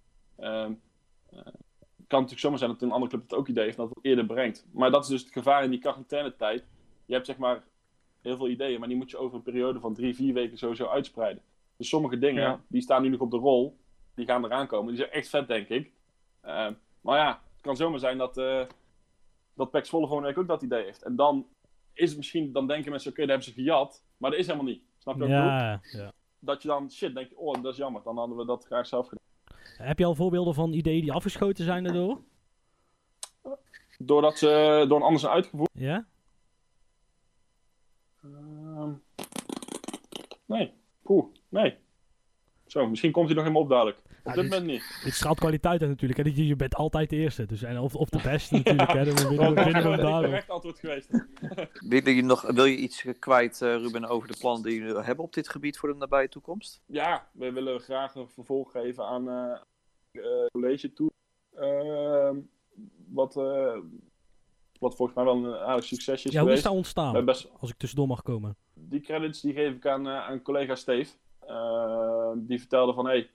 kan natuurlijk zomaar zijn dat een andere club het ook idee heeft en dat het eerder brengt. Maar dat is dus het gevaar in die quarantaine-tijd. Je hebt zeg maar heel veel ideeën, maar die moet je over een periode van drie, vier weken sowieso uitspreiden. Dus sommige dingen, Ja. die staan nu nog op de rol, die gaan eraan komen. Die zijn echt vet, denk ik. Uh, maar ja, het kan zomaar zijn dat, uh, dat Pax Volle week ook dat idee heeft. En dan is het misschien, dan denken mensen, oké, okay, daar hebben ze gejat. Maar dat is helemaal niet. Snap je bedoel? Ja, ja. Dat je dan, shit, denk je, oh, dat is jammer. Dan hadden we dat graag zelf gedaan. Heb je al voorbeelden van ideeën die afgeschoten zijn daardoor? Doordat ze door een ander zijn uitgevoerd? Ja? Uh, nee. Oeh, nee. Zo, misschien komt hij nog helemaal op dadelijk. Op Ja, dit moment niet. Het straalt kwaliteit uit natuurlijk. Hè? Je je bent altijd de eerste. Dus, en of, of de beste natuurlijk. Hè? Dan winnen we- correct antwoord geweest. Wil je, nog, wil je iets kwijt, uh, Ruben, over de plannen die jullie hebben op dit gebied voor de nabije toekomst? Ja, we willen graag een vervolg geven aan uh, uh, college toe. Uh, wat, uh, wat volgens mij wel een aardig succes is Ja, hoe is dat ontstaan? best, Als ik tussendoor mag komen. die credits die geef ik aan, uh, aan collega Steve. Uh, die vertelde van, hé, hey,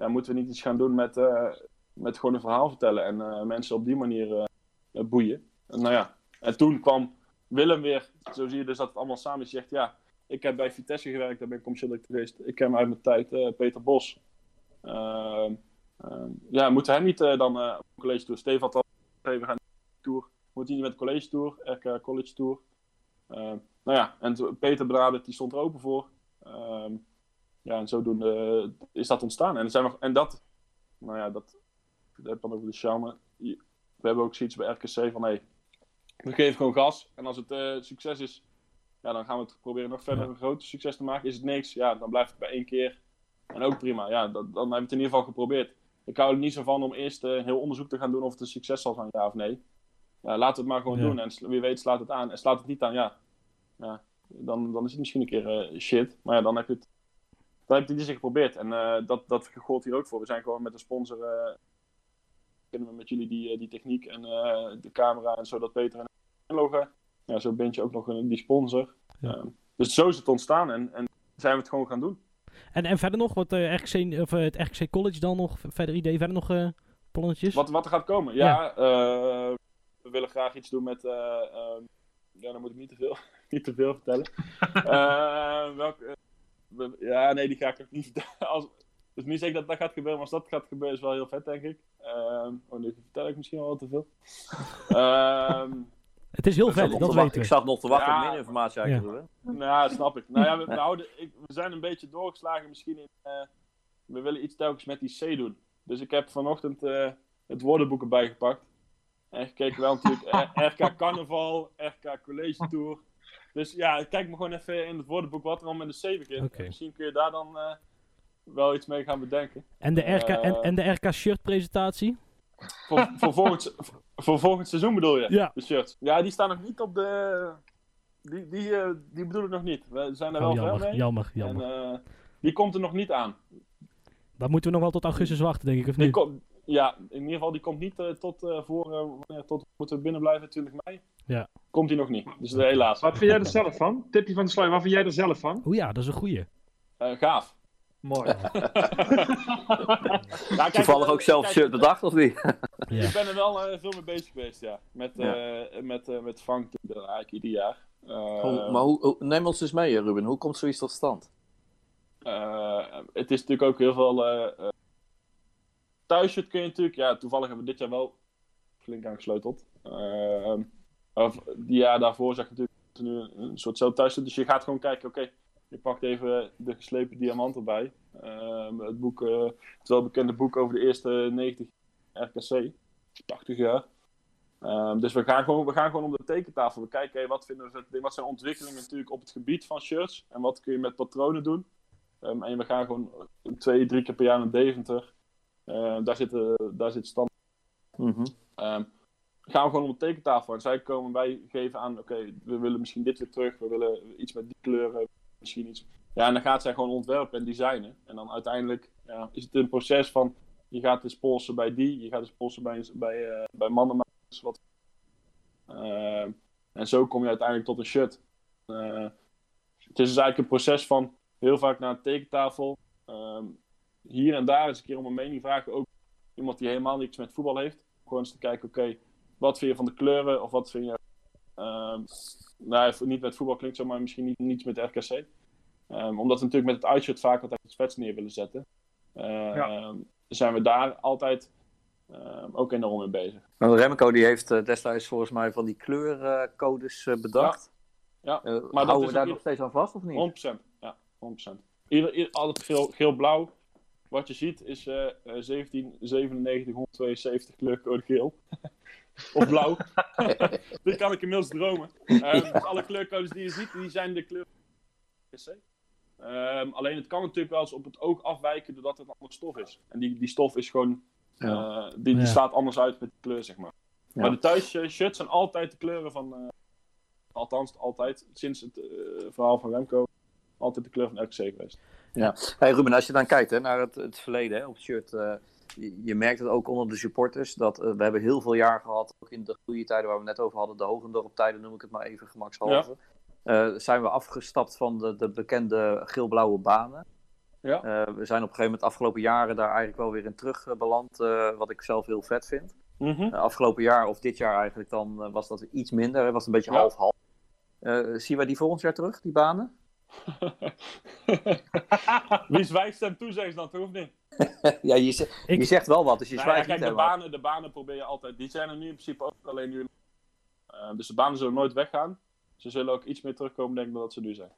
ja, moeten we niet iets gaan doen met, uh, met gewoon een verhaal vertellen en uh, mensen op die manier uh, boeien. nou ja, en toen kwam Willem weer. Zo zie je dus dat het allemaal samen is. Zegt, ja, ik heb bij Vitesse gewerkt, daar ben ik commercieel geweest. Ik ken hem uit mijn tijd, eh, Peter Bos. Ehm, ehm, ja, moeten hij niet eh, dan eh, op college tour? Steve had al we gaan tour. Moet hij niet met college tour, RK College Tour? Ehm, nou ja, en Peter benaderd, die stond er open voor. Ja, en zodoende is dat ontstaan. En, er zijn nog, en dat, nou ja, dat, dat heb ik dan over de charme. We hebben ook zoiets bij RKC van, hey, we geven gewoon gas. En als het eh, succes is, ja, dan gaan we het proberen nog verder een groter succes te maken. Is het niks, ja, dan blijft het bij één keer. En ook prima, ja, dat, dan hebben we het in ieder geval geprobeerd. Ik hou er niet zo van om eerst eh, een heel onderzoek te gaan doen of het een succes zal zijn, ja of nee. Ja, laten we het maar gewoon Ja. doen. En wie weet slaat het aan. En slaat het niet aan, ja, ja dan, dan is het misschien een keer eh, shit. Maar ja, dan heb je het, in die zin geprobeerd. En eh, dat, dat gold hier ook voor. We zijn gewoon met een sponsor, eh, kunnen we met jullie die, eh, die techniek en de camera en zo, dat Peter en inloggen. Ja, zo bind je ook nog een, die sponsor. Ja. Ehm, dus zo is het ontstaan en, en zijn we het gewoon gaan doen. En, en verder nog, wat RKC, of, het RKC College dan nog, verder idee, verder nog eh plannetjes? Wat, wat er gaat komen? Ja, we willen graag iets doen met. eh, ehm, ja, dan moet ik niet te veel, niet te veel vertellen. Welk, ja, nee, die ga ik ook niet vertellen. Als, dus niet zeker dat dat gaat gebeuren, maar als dat gaat gebeuren is wel heel vet, denk ik. Ehm oh, nu vertel ik misschien wel wat te veel. Ehm Het is heel Ik vet, Ik zat nog dat te wachten- weten Ik we. zag nog te wachten op Ja. meer informatie eigenlijk. Ja. Nou, snap ik. Nou ja, we, we, houden, ik, we zijn een beetje doorgeslagen misschien in... eh, we willen iets telkens met die C doen. Dus ik heb vanochtend eh, het woordenboek erbij gepakt. En gekeken wel natuurlijk eh, RK Carnaval, RK College Tour. Dus ja, kijk me gewoon even in het woordenboek wat er al met de C begint. Oké. En Misschien kun je daar dan eh, wel iets mee gaan bedenken. En de RK, en, Eh, en de RK shirt presentatie? Voor, voor, volgend, voor volgend seizoen bedoel je? Ja. De shirts. Ja, die staan nog niet op de... Die, die, eh, die bedoel ik nog niet. We zijn er Oh, wel jammer, mee. jammer, jammer. En, die komt er nog niet aan. Dan moeten we nog wel tot augustus wachten, denk ik, of Die niet? kom- ja, in ieder geval, die komt niet eh, tot eh, voor, eh, wanneer- tot moeten we binnen blijven, 20 mei. Ja. Komt die nog niet. Dus helaas. Wat vind jij er zelf van? Tipje van de sluier, wat vind jij er zelf van? Oeh ja, dat is een goeie. Eh, gaaf. Mooi. Ja, kijk, Toevallig ook zelf kijk, shirt bedacht, of niet? Ja. Ik ben er wel eh, veel mee bezig geweest, ja. Met, eh, met, eh, met Frank eigenlijk ieder jaar. Eh, Hoe- maar hoe, hoe- neem ons eens mee, Ruben. Hoe komt zoiets tot stand? Eh, het is natuurlijk ook heel veel. Thuisshirt kun je natuurlijk. Ja, toevallig hebben we dit jaar wel flink aangesleuteld. Eh, of jaar daarvoor zag je natuurlijk nu een soort zo thuisshirt. Dus je gaat gewoon kijken, oké. je pakt even de geslepen diamant erbij. Eh, het boek, eh, het welbekende boek over de eerste 90 RKC. 80 jaar. Eh, dus we gaan, gewoon, we gaan gewoon om de tekentafel. We kijken, wat, vinden we, wat zijn ontwikkelingen natuurlijk op het gebied van shirts. En wat kun je met patronen doen. Ehm, en we gaan gewoon twee, drie keer per jaar naar Deventer. Ehm, daar, zit, eh, daar zit stand. Ehm, gaan we gewoon om de tekentafel. En zij komen, wij geven aan, oké, we willen misschien dit weer terug. We willen iets met die kleuren. Misschien iets. Ja, en dan gaat zij gewoon ontwerpen en designen. En dan uiteindelijk ja, is het een proces van, je gaat dus polsen bij die. Je gaat dus polsen bij, bij, eh bij mannenmakers. Wat, Ehm, en zo kom je uiteindelijk tot een shirt. Het is dus eigenlijk een proces van heel vaak naar een tekentafel. Hier en daar eens een keer om een mening vragen. Ook iemand die helemaal niks met voetbal heeft. Gewoon eens te kijken, oké, wat vind je van de kleuren? Of wat vind je... ehm, nou, niet met voetbal klinkt zo, maar misschien niet, niets met RKC. Ehm, omdat we natuurlijk met het uitshirt vaak altijd iets vets neer willen zetten. Ehm, Zijn we daar altijd ehm, ook enorm mee bezig. Nou, Remco die heeft eh, destijds volgens mij van die kleurcodes eh, bedacht. Ja, Eh, dat houden is we daar nog steeds aan vast of niet? 100%. Ja, 100%. Ieder, ieder, altijd geel, geel-blauw. Wat je ziet is eh eh, 1797, 172 kleurcode geel. of blauw. Dit kan ik inmiddels dromen. Ehm, dus alle kleurcodes die je ziet, die zijn de kleur. PC. Ehm, alleen het kan natuurlijk wel eens op het oog afwijken doordat het een andere stof is. En die, die stof is gewoon. Ja. eh, die, die Ja. slaat anders uit met de kleur, zeg maar. Ja. Maar de thuisshirts zijn altijd de kleuren van. eh, althans, altijd. Sinds het eh, verhaal van Remco. Altijd de kleur van RKC geweest. Hey Ruben, als je dan kijkt hè, naar het, het verleden hè, op het shirt, eh, je, je merkt het ook onder de supporters, dat eh, we hebben heel veel jaar gehad, ook in de goede tijden waar we net over hadden, de Hogendorp tijden noem ik het maar even gemakshalve, Eh, zijn we afgestapt van de, de bekende geel-blauwe banen. Ja. We zijn op een gegeven moment afgelopen jaren daar eigenlijk wel weer in terug beland, wat ik zelf heel vet vind. Mhm. Afgelopen jaar of dit jaar eigenlijk dan was dat iets minder. Het was een beetje Ja. half-half. Zien wij die volgend jaar terug, die banen? Wie zwijgt stemt toe, zeggen ze dan toch of niet? ja, je, zegt- Ik- je zegt wel wat, dus je Nou ja, zwijgt kijk, niet de banen, de banen probeer je altijd. Die zijn er nu in principe ook alleen nu. Eh, dus de banen zullen nooit weggaan. Ze zullen ook iets meer terugkomen, denk ik, dan dat ze nu zijn.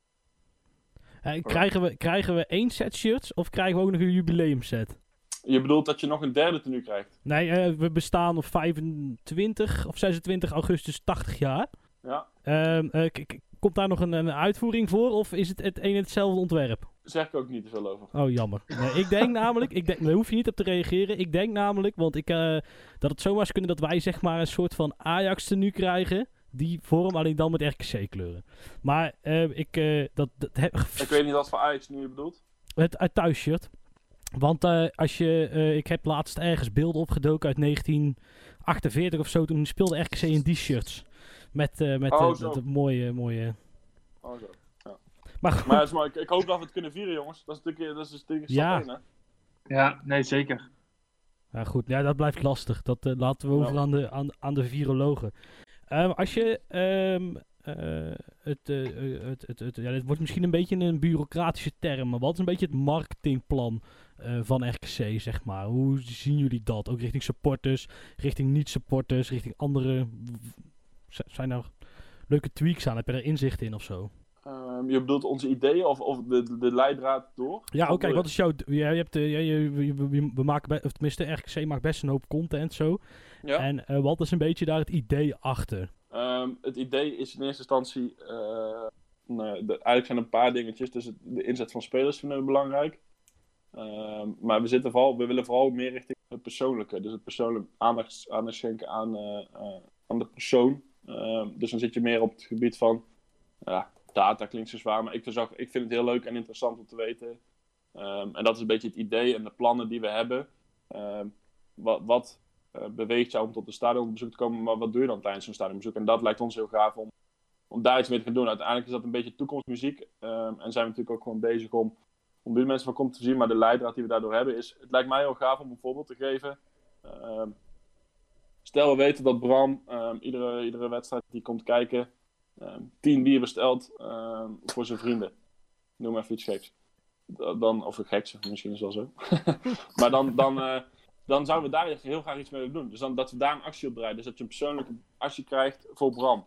Eh, krijgen, we, krijgen we één set shirts of krijgen we ook nog een jubileumset? Je bedoelt dat je nog een derde tenue krijgt? Nee, eh, we bestaan op 25 of 26 augustus 80 jaar. Ja. Ehm, eh, k- komt daar nog een, een uitvoering voor of is het het een en hetzelfde ontwerp? Zeg ik ook niet te veel over. Oh, jammer. Nee, ik denk namelijk, ik denk, daar hoef je niet op te reageren. Ik denk namelijk, want ik, eh, dat het zomaar zou kunnen dat wij zeg maar een soort van Ajax tenue krijgen. Die vorm, alleen dan met RKC kleuren. Maar eh, ik, eh, dat, dat heb, Ik weet niet wat voor Ajax nu je bedoelt. het uit thuisshirt. Want als je, ik heb laatst ergens beelden opgedoken uit 1948 of zo. Toen speelde RKC in die shirts. Met, eh, met Oh, eh, dat, mooie, mooie... Oh, zo. Maar goed, Maar, mooi. ik, ik hoop dat we het kunnen vieren, jongens. Dat is natuurlijk, dat is natuurlijk stap Ja. één, hè? Ja, nee, zeker. Ja, goed. Ja, dat blijft lastig. Dat eh, laten we over Ja. aan, de, aan, aan de virologen. Ehm, als je ehm, eh, het, eh, eh, het, het, het, ja, dit wordt misschien een beetje een bureaucratische term, maar wat is een beetje het marketingplan eh, van RKC, zeg maar? Hoe zien jullie dat? Ook richting supporters, richting niet-supporters, richting andere... Zijn er leuke tweaks aan? Heb je er inzicht in of zo? Ehm, je bedoelt onze ideeën of, of de, de, leidraad door? Ja, oké. Wat is jouw... Ja, je hebt, eh, je, je- we- maken, of tenminste, RKC maakt best een hoop content zo. Ja. En eh, wat is een beetje daar het idee achter? Ehm, het idee is in eerste instantie. eh, nou, de- eigenlijk zijn er een paar dingetjes. Dus het- de inzet van spelers vinden we belangrijk. Ehm, maar we, zitten vooral, we willen vooral meer richting het persoonlijke. Dus het persoonlijk aandacht, aandacht schenken aan, aan de persoon. Ehm, dus dan zit je meer op het gebied van. Ja, data klinkt zo zwaar, maar ik, ik vind het heel leuk en interessant om te weten. Ehm, en dat is een beetje het idee en de plannen die we hebben. Ehm, wat, wat eh, beweegt jou om tot een stadionbezoek te komen, maar wat doe je dan tijdens zo'n stadionbezoek? En dat lijkt ons heel gaaf om, om daar iets mee te gaan doen. Uiteindelijk is dat een beetje toekomstmuziek. en zijn we natuurlijk ook gewoon bezig om, om die mensen van komt te zien. Maar de leidraad die we daardoor hebben is, het lijkt mij heel gaaf om een voorbeeld te geven. Stel we weten dat Bram ehm, iedere, iedere wedstrijd die komt kijken, ehm, tien bier bestelt ehm, voor zijn vrienden. Noem even iets geks. Da- Dan, of een geks, misschien is dat zo. maar dan, dan, eh, dan zouden we daar heel graag iets mee willen doen. Dus dan, dat we daar een actie op draaien. Dus dat je een persoonlijke actie krijgt voor Bram.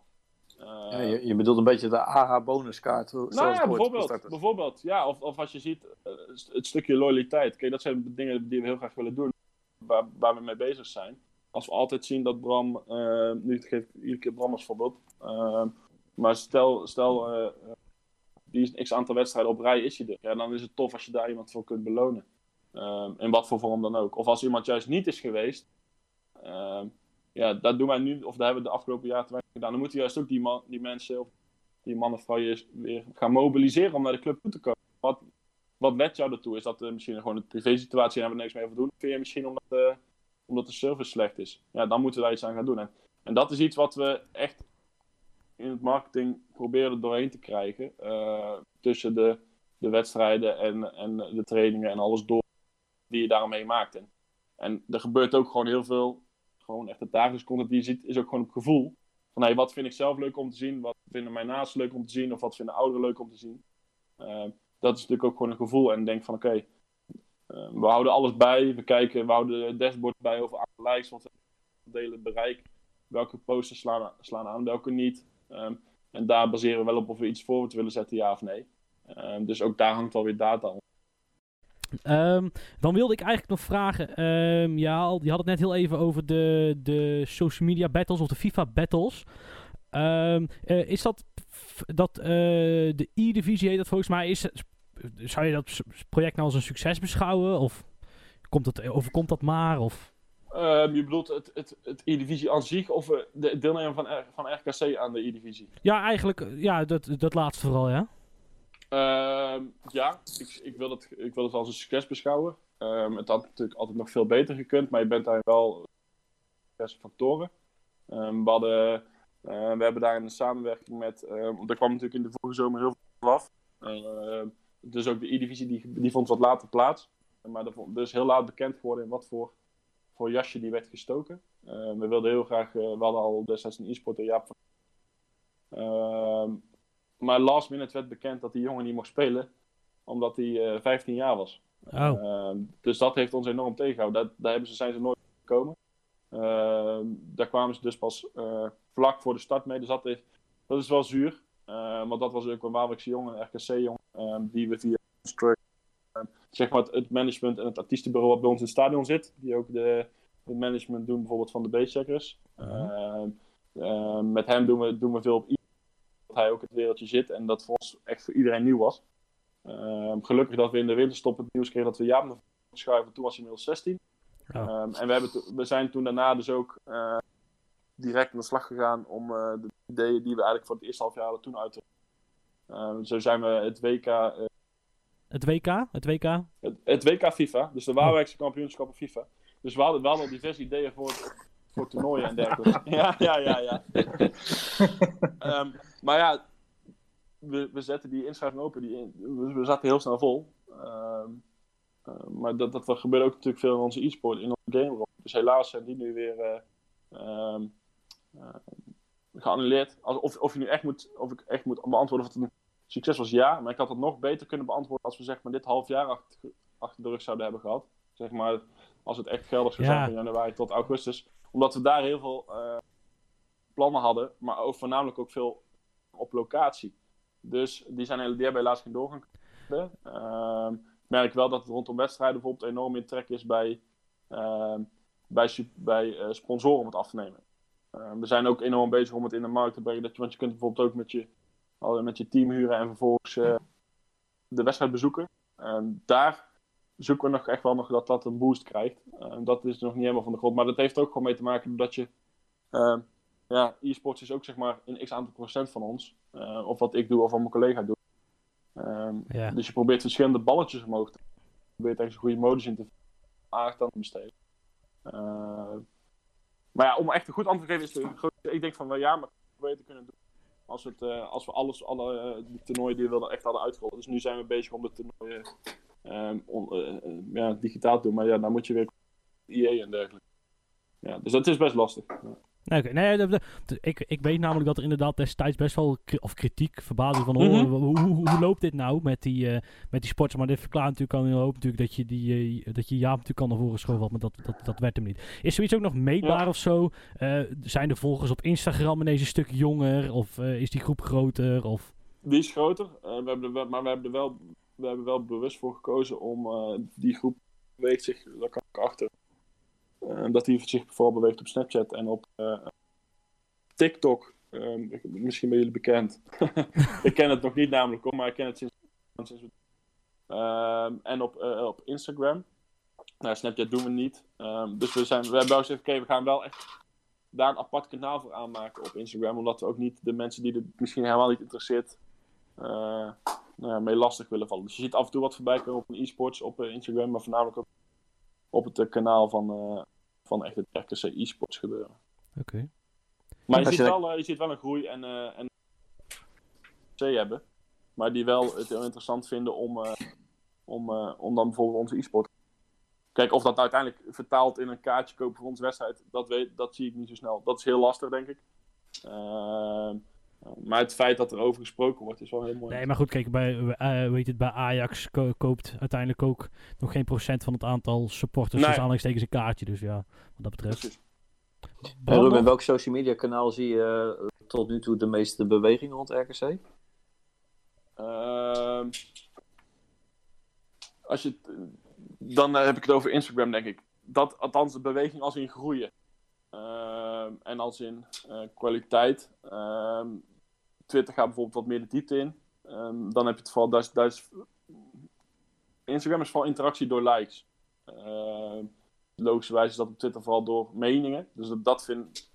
Eh, Ja, je, je bedoelt een beetje de AH-bonuskaart. Nou ja, bijvoorbeeld. bijvoorbeeld ja, of, of als je ziet, eh, het stukje loyaliteit. Kijk, dat zijn dingen die we heel graag willen doen. Waar, waar we mee bezig zijn. Als we altijd zien dat Bram, eh, nu geef ik iedere keer Bram als voorbeeld. Eh, maar stel, stel eh, eh, die is x aantal wedstrijden op rij is hij er. Ja, dan is het tof als je daar iemand voor kunt belonen. Eh, in wat voor vorm dan ook. Of als iemand juist niet is geweest. eh, ja, dat doen wij nu, of daar hebben we de afgelopen jaren te weinig gedaan. Dan moeten juist ook die, man, die mensen, die man of je weer gaan mobiliseren om naar de club toe te komen. Wat, wat jou ertoe? Is dat eh, misschien gewoon een privé-situatie en hebben we niks mee over doen? Vind je misschien omdat, omdat de service slecht is? Ja, dan moeten we daar iets aan gaan doen. En, en dat is iets wat we echt in het marketing proberen er doorheen te krijgen. eh, tussen de, de wedstrijden en, en de trainingen en alles door die je daaromheen maakt. En, en er gebeurt ook gewoon heel veel, gewoon echt het dagelijks content die je ziet, is ook gewoon op gevoel. Van hey, wat vind ik zelf leuk om te zien? Wat vinden mijn naasten leuk om te zien? Of wat vinden ouderen leuk om te zien? Eh, dat is natuurlijk ook gewoon een gevoel. En denk van oké, we houden alles bij. We kijken, we houden het dashboard bij over likes, wat we delen, bereik. Welke posters slaan, slaan aan, welke niet. Ehm, en daar baseren we wel op of we iets voor willen zetten, ja of nee. Ehm, dus ook daar hangt wel weer data om. Ehm, dan wilde ik eigenlijk nog vragen. ja, je had het net heel even over de, de social media battles of de FIFA battles. Eh, is dat, dat eh, de E-divisie heet dat volgens mij? Is, zou je dat project nou als een succes beschouwen? Of komt het, overkomt dat maar? Of? Ehm, je bedoelt het, het, het E-divisie aan zich of eh, de deelnemer van, R- van RKC aan de E-divisie? Ja, eigenlijk, eh, ja, dat, dat laatste vooral, ja. Ehm, ja, ik, ik, wil het, ik wil het als een succes beschouwen. Ehm, het had natuurlijk altijd nog veel beter gekund, maar je bent daar wel diverse factoren. We, hadden, eh, we hebben daar een samenwerking met, want er kwam natuurlijk in de vorige zomer heel veel af. Dus ook de E-divisie die, die vond wat later plaats. Maar er, is heel laat bekend geworden in wat voor, voor jasje die werd gestoken. Eh, we wilden heel graag, eh, we hadden al destijds een e-sporter, Jaap van Ehm, maar last minute werd bekend dat die jongen niet mocht spelen, omdat hij eh 15 jaar was. Oh, Ehm, dus dat heeft ons enorm tegengehouden. Daar, daar hebben ze, zijn ze nooit gekomen. Ehm, daar kwamen ze dus pas eh, vlak voor de start mee. Dus dat is, dat is wel zuur. Ehm, want dat was ook een Waalwijkse jongen, een RKC-jongen, ehm, die we via ehm, zeg maar het, het management en het artiestenbureau wat bij ons in het stadion zit, die ook de, het management doen bijvoorbeeld van de Basecheckers. Ehm, ehm, met hem doen we, doen we veel op i- dat hij ook in het wereldje zit en dat voor ons echt voor iedereen nieuw was. Gelukkig dat we in de winterstop het nieuws kregen dat we Jaap naar schuiven. Toen was hij inmiddels 16. Oh. Ehm, en we, hebben to- we zijn toen daarna dus ook eh, direct aan de slag gegaan om eh, de ideeën die we eigenlijk voor het eerste half jaar hadden toen uit te Ehm, zo zijn we het WK, eh, het WK? Het WK? het, het WK FIFA, dus de Waalwijkse kampioenschappen FIFA. Dus we hadden wel al diverse ideeën voor, voor toernooien en dergelijke. ja, ja, ja, ja. Ehm, maar ja, we, we zetten die inschrijving open. Die in, we, we zaten heel snel vol. Ehm, eh, maar dat, dat gebeurt ook natuurlijk veel in onze e-sport, in onze game room. Dus helaas zijn die nu weer eh, geannuleerd. Als, of, of, je nu echt moet, of ik echt moet beantwoorden of het een succes was, ja. Maar ik had het nog beter kunnen beantwoorden als we zeg maar, dit half jaar achter, achter de rug zouden hebben gehad. Zeg maar, als het echt geldig zou Ja. zijn van januari tot augustus. Omdat we daar heel veel eh, plannen hadden, maar ook voornamelijk ook veel op locatie. Dus die, zijn, die hebben helaas geen doorgang. Ehm, ik merk wel dat het rondom wedstrijden bijvoorbeeld enorm in trek is bij, ehm, bij, bij eh, sponsoren om het af te nemen. Ehm, we zijn ook enorm bezig om het in de markt te brengen. Dat je, want je kunt bijvoorbeeld ook met je, met je team huren en vervolgens eh, de wedstrijd bezoeken. En daar zoeken we nog echt wel nog dat dat een boost krijgt. Ehm, dat is nog niet helemaal van de grond. Maar dat heeft ook gewoon mee te maken dat je... ehm, ja, e-sports is ook zeg maar een x aantal procent van ons. Eh, of wat ik doe of wat mijn collega doet. Ehm, Ja. Dus je probeert verschillende balletjes omhoog te Je probeert ergens een goede modus in te aandacht aan te besteden. Maar ja, om echt een goed antwoord te geven is de. Ik denk van, wel ja, maar beter kunnen doen. Als, het, eh, als we alles, alle eh, toernooien die we wilden echt hadden uitgerold. Dus nu zijn we bezig om de toernooien ehm, eh, ja, digitaal te doen. Maar ja, dan moet je weer IE en dergelijke. Ja, dus dat is best lastig. Ja. Nee, oké. nee de- de- de- ik, ik weet namelijk dat er inderdaad destijds best wel kri- of kritiek, verbazing van oh, Mhm. hoe, hoe, hoe, hoe loopt dit nou met die, eh met die sports. Maar dit verklaart natuurlijk al een hoop natuurlijk dat je, die, eh, dat je Jaap natuurlijk al naar voren geschoven had, maar dat, dat, dat werd hem niet. Is zoiets ook nog meetbaar Ja. of zo? Eh, zijn de volgers op Instagram ineens een stuk jonger? Of is die groep groter? Of... Die is groter, we hebben er maar we hebben er wel, we hebben wel bewust voor gekozen om die groep beweegt zich, daar kan ik achter. Eh, dat die zich vooral beweegt op Snapchat en op eh, TikTok. Eh, misschien ben jullie bekend. ik ken het nog niet namelijk hoor, maar ik ken het sinds. Ehm, en op, eh, op Instagram. Nou, Snapchat doen we niet. Ehm, dus we, zijn, we hebben wel gezegd, oké, we gaan wel echt daar een apart kanaal voor aanmaken op Instagram. Omdat we ook niet de mensen die het misschien helemaal niet interesseert, ja, mee lastig willen vallen. Dus je ziet af en toe wat voorbij komen op e-sports op Instagram, maar voornamelijk ook op het eh, kanaal van, eh, van echt het RKC e-sports gebeuren. Oké. Maar je ziet, je- wel, eh, je ziet wel een groei en, eh en C hebben, maar die wel het heel interessant vinden om, eh, om, eh, om dan bijvoorbeeld onze e-sport. Kijk, of dat uiteindelijk vertaalt in een kaartje kopen voor onze wedstrijd, dat, weet, dat zie ik niet zo snel. Dat is heel lastig, denk ik. Ehm, maar het feit dat er over gesproken wordt, is wel heel mooi. Nee, maar goed, kijk, bij, eh, weet het, bij Ajax ko- koopt uiteindelijk ook nog geen procent van het aantal supporters. Nee. Dus aanhalingstekens een kaartje. Dus ja, wat dat betreft. Precies. Ruben, welk social media kanaal zie je eh, tot nu toe de meeste beweging rond RKC? Ehm, als je, dan eh, heb ik het over Instagram, denk ik. Dat, althans, de beweging als in groeien. Ehm, en als in eh, kwaliteit. Twitter gaat bijvoorbeeld wat meer de diepte in. Ehm, dan heb je het vooral... Dat is, Instagram is vooral interactie door likes. Ehm logischerwijs is dat op Twitter vooral door meningen. Dus dat, dat vind,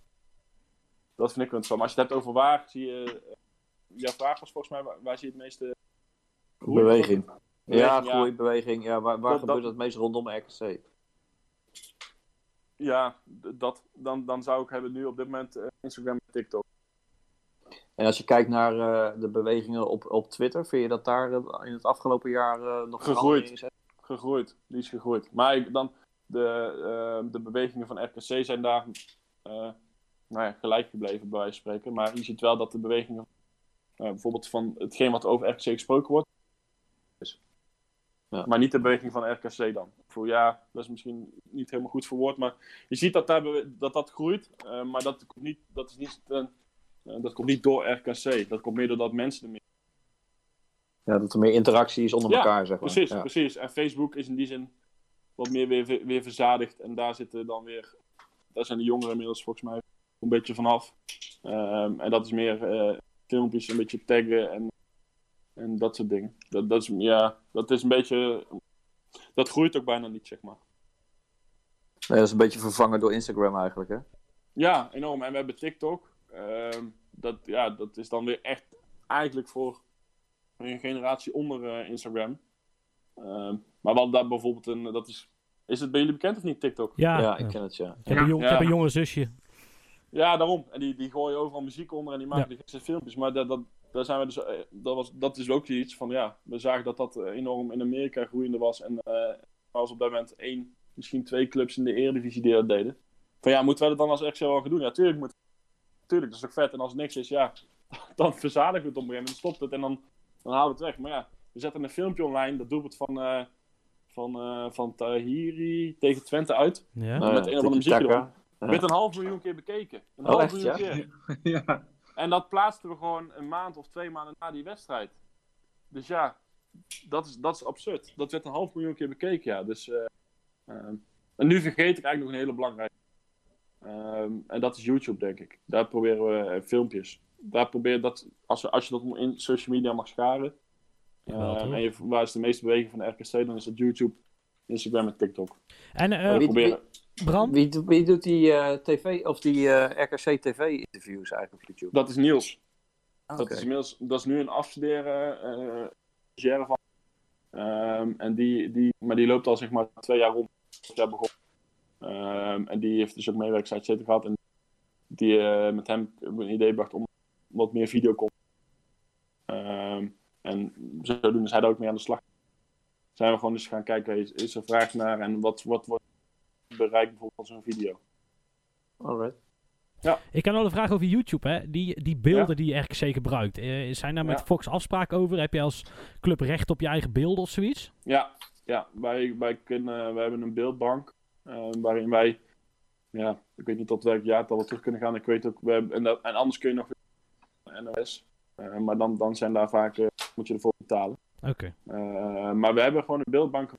dat vind ik interessant. Maar als je het hebt over waar, zie je... eh, jouw vraag was volgens mij, waar, waar zie je het meeste... groei? Beweging. Ja, Beweging, ja. groei, beweging. Ja, waar waar Dat- gebeurt dat- het meest rondom RKC? Ja, dat, dan, dan zou ik hebben nu op dit moment eh, Instagram en TikTok. En als je kijkt naar eh, de bewegingen op, op Twitter, vind je dat daar eh, in het afgelopen jaar eh, nog Gegroeid. is? Gegroeid, die is gegroeid. Maar ik, dan, de, de bewegingen van RKC zijn daar nou ja, gelijk gebleven, bij wijze van spreken. Maar je ziet wel dat de bewegingen, bijvoorbeeld van hetgeen wat over RKC gesproken wordt, is. Ja. Maar niet de beweging van RKC dan. Voor ja, dat is misschien niet helemaal goed verwoord, maar je ziet dat daar dat, dat groeit. maar dat niet, dat is niet, eh, dat komt niet door RKC. Dat komt meer doordat mensen er meer Ja, dat er meer interactie is onder Ja, elkaar, zeg maar. Precies, Ja. precies. En Facebook is in die zin wat meer weer, weer verzadigd. En daar zitten dan weer, daar zijn de jongeren inmiddels volgens mij een beetje vanaf. Ehm, en dat is meer eh, filmpjes, een beetje taggen en, en dat soort dingen. Dat, dat, is, ja, dat is een beetje, dat groeit ook bijna niet, zeg maar. Nee, dat is een beetje vervangen door Instagram eigenlijk, hè? Ja, enorm. En we hebben TikTok. Ehm, dat, ja, dat is dan weer echt eigenlijk voor een generatie onder eh, Instagram. Ehm, maar wat daar bijvoorbeeld een, dat is, is het bij jullie bekend of niet, TikTok? Ja, Ja, ja. ik ken het, ja. Ik, heb een jong, ik heb een jonge zusje. Ja, daarom. En die, die gooien overal muziek onder en die maken Ja. die gekste filmpjes. Maar dat, dat, daar zijn we dus, eh, dat, was, dat is ook iets van, ja, we zagen dat dat eh, enorm in Amerika groeiende was. En eh, er was op dat moment één, misschien twee clubs in de Eredivisie die dat deden. Van ja, moeten wij dat dan als RC wel gaan doen? Ja, tuurlijk moet Tuurlijk, dat is ook vet. En als het niks is, ja, dan verzadigen we het op een gegeven moment. Dan stopt het en dan, dan halen we het weg. Maar ja, we zetten een filmpje online, dat doelpunt van, eh van, eh van Tahiri tegen Twente uit. Ja. Nou met ja, een of andere muziek. Ja. Werd een half miljoen keer bekeken. Een Oh, half echt, miljoen ja? keer. ja. En dat plaatsten we gewoon een maand of twee maanden na die wedstrijd. Dus ja, dat is, dat is absurd. Dat werd een half miljoen keer bekeken, ja. Dus, eh, ehm, en nu vergeet ik eigenlijk nog een hele belangrijke. Ehm, en dat is YouTube, denk ik. Daar proberen we eh, filmpjes. Daar probeer dat, als, we, als je dat in social media mag scharen. Ehm, en je, waar is de meeste beweging van de RKC, dan is dat YouTube, Instagram en TikTok. En eh, we wie- proberen, Bram? Wie, doet- wie doet die eh, tv of die eh, RKC TV-interviews eigenlijk op YouTube? dat is Niels. Ah, Dat, oké. is inmiddels, dat is nu een afstuderen eh van. Ehm, en die, die, maar die loopt al zeg maar twee jaar rond. Begonnen. Ehm, en die heeft dus ook meewerkzaamheid zitten gehad. En die eh, met hem een idee bracht om wat meer videocontent. Ehm en zodoende is hij daar ook mee aan de slag. Zijn we gewoon dus gaan kijken, is, is er vraag naar en wat, wat wordt bereikt bijvoorbeeld van zo'n video. Alright. Ik kan wel een vraag over YouTube, hè. Die, die beelden die RKC gebruikt. eh, zijn daar met Ja. Fox afspraken over? Heb je als club recht op je eigen beelden of zoiets? Ja, ja wij, wij, kunnen, wij hebben een beeldbank eh, waarin wij, ja, ik weet niet tot welk jaartal we terug kunnen gaan. Ik weet ook, we hebben, en, dat, en anders kun je nog weer NOS, Eh, maar dan, dan zijn daar vaak, eh, moet je ervoor betalen. Oké. Eh, maar we hebben gewoon een beeldbank,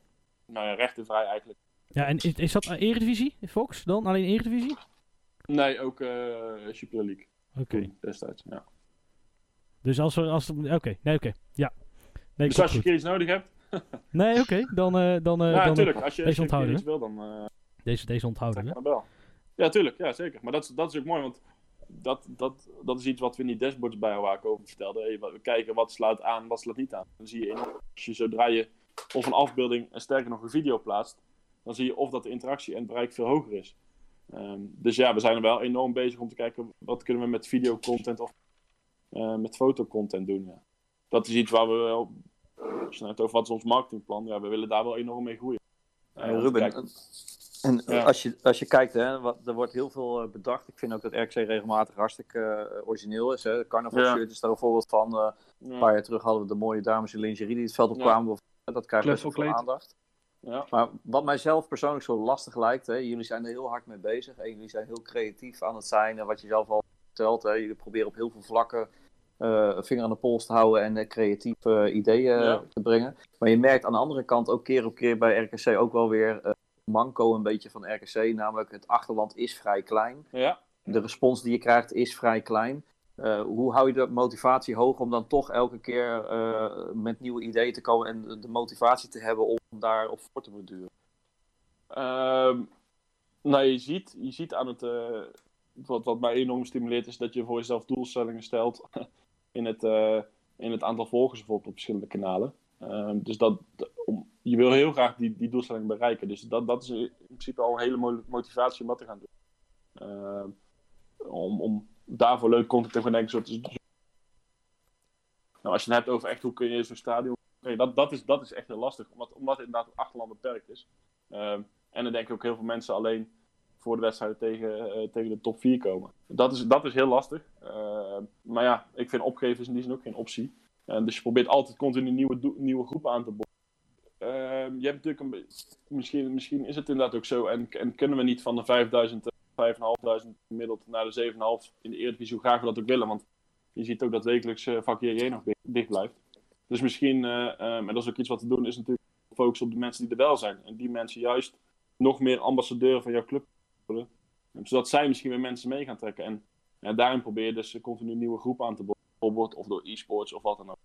nou ja, rechtenvrij eigenlijk. Ja, en is, is dat eh, Eredivisie, Fox dan? Alleen Eredivisie? Nee, ook eh Super League Oké. toen destijds. Ja. Dus als we... Als, oké, nee, oké. Ja. Nee, Dus als je een keer iets nodig hebt, Nee, oké. Dan, eh, dan, eh, ja, dan natuurlijk. Als je, als deze je keer onthouden, wil, dan... eh, deze, deze onthouden. hè? Ja, wel. Ja, tuurlijk. Ja, zeker. Maar dat, is- dat is ook mooi, want dat, dat, dat is iets wat we in die dashboards bij ik over vertelde. Hey, we kijken wat slaat aan, wat slaat niet aan. Dan zie je enorm, als je zodra je of een afbeelding en sterker nog een video plaatst, dan zie je of dat de interactie en het bereik veel hoger is. Ehm, dus ja, we zijn er wel enorm bezig om te kijken wat kunnen we met videocontent of eh, met fotocontent doen. Ja. Dat is iets waar we wel, als je het over wat is ons marketingplan, ja, we willen daar wel enorm mee groeien. Te Ruben, en Ja. als, je, als je kijkt, hè, wat, er wordt heel veel eh, bedacht. Ik vind ook dat RKC regelmatig hartstikke eh, origineel is. Hè. De carnaval Ja. shirt is daar een voorbeeld van. Eh, ja. Een paar jaar terug hadden we de mooie dames in lingerie die het veld op Ja. kwamen. Dat krijgt best veel aandacht. Ja. Maar wat mijzelf persoonlijk zo lastig lijkt, hè, jullie zijn er heel hard mee bezig. En jullie zijn heel creatief aan het zijn. En wat je zelf al vertelt, hè, jullie proberen op heel veel vlakken vinger aan de pols te houden en eh, creatieve eh, ideeën eh, Ja. te brengen. Maar je merkt aan de andere kant ook keer op keer bij RKC ook wel weer eh, manco een beetje van RKC. Namelijk het achterland is vrij klein. ja. De respons die je krijgt is vrij klein. Eh, hoe hou je de motivatie hoog om dan toch elke keer eh, met nieuwe ideeën te komen en de- motivatie te hebben om daarop voor te borduren? Ehm, nou, je ziet, je ziet aan het. eh, wat, wat mij enorm stimuleert, is dat je voor jezelf doelstellingen stelt. in, het, eh, in het aantal volgers bijvoorbeeld op verschillende kanalen. Ehm, dus dat, je wil heel graag die, die doelstelling bereiken. Dus dat, dat is in principe al een hele mo- motivatie om dat te gaan doen. Ehm, om, om daarvoor leuk content te gaan denken. Zoals, nou, als je het hebt over echt hoe kun je zo'n stadion. Dat, dat, is, dat is echt heel lastig, omdat, omdat inderdaad het achterland beperkt is. Ehm, en dan denken ook heel veel mensen alleen voor de wedstrijden tegen, eh, tegen de top 4 komen. Dat is, dat is heel lastig. Eh, maar ja, ik vind opgeven is in die zin ook geen optie. Dus je probeert altijd continu nieuwe, nieuwe groepen aan te boren. Ehm, je hebt natuurlijk een misschien, misschien is het inderdaad ook zo. En, en kunnen we niet van de 5000, eh, 5500 gemiddeld naar de 7,5 in de Eredivisie, hoe graag we dat ook willen. Want je ziet ook dat wekelijks eh vak JJ nog dicht, blijft. Dus misschien, eh, ehm, en dat is ook iets wat te doen, is natuurlijk focussen op de mensen die er wel zijn. En die mensen juist nog meer ambassadeur van jouw club worden. Zodat zij misschien weer mensen mee gaan trekken. En ja, daarin probeer je dus continu nieuwe groepen aan te boren. Bijvoorbeeld of door e-sports of wat dan ook.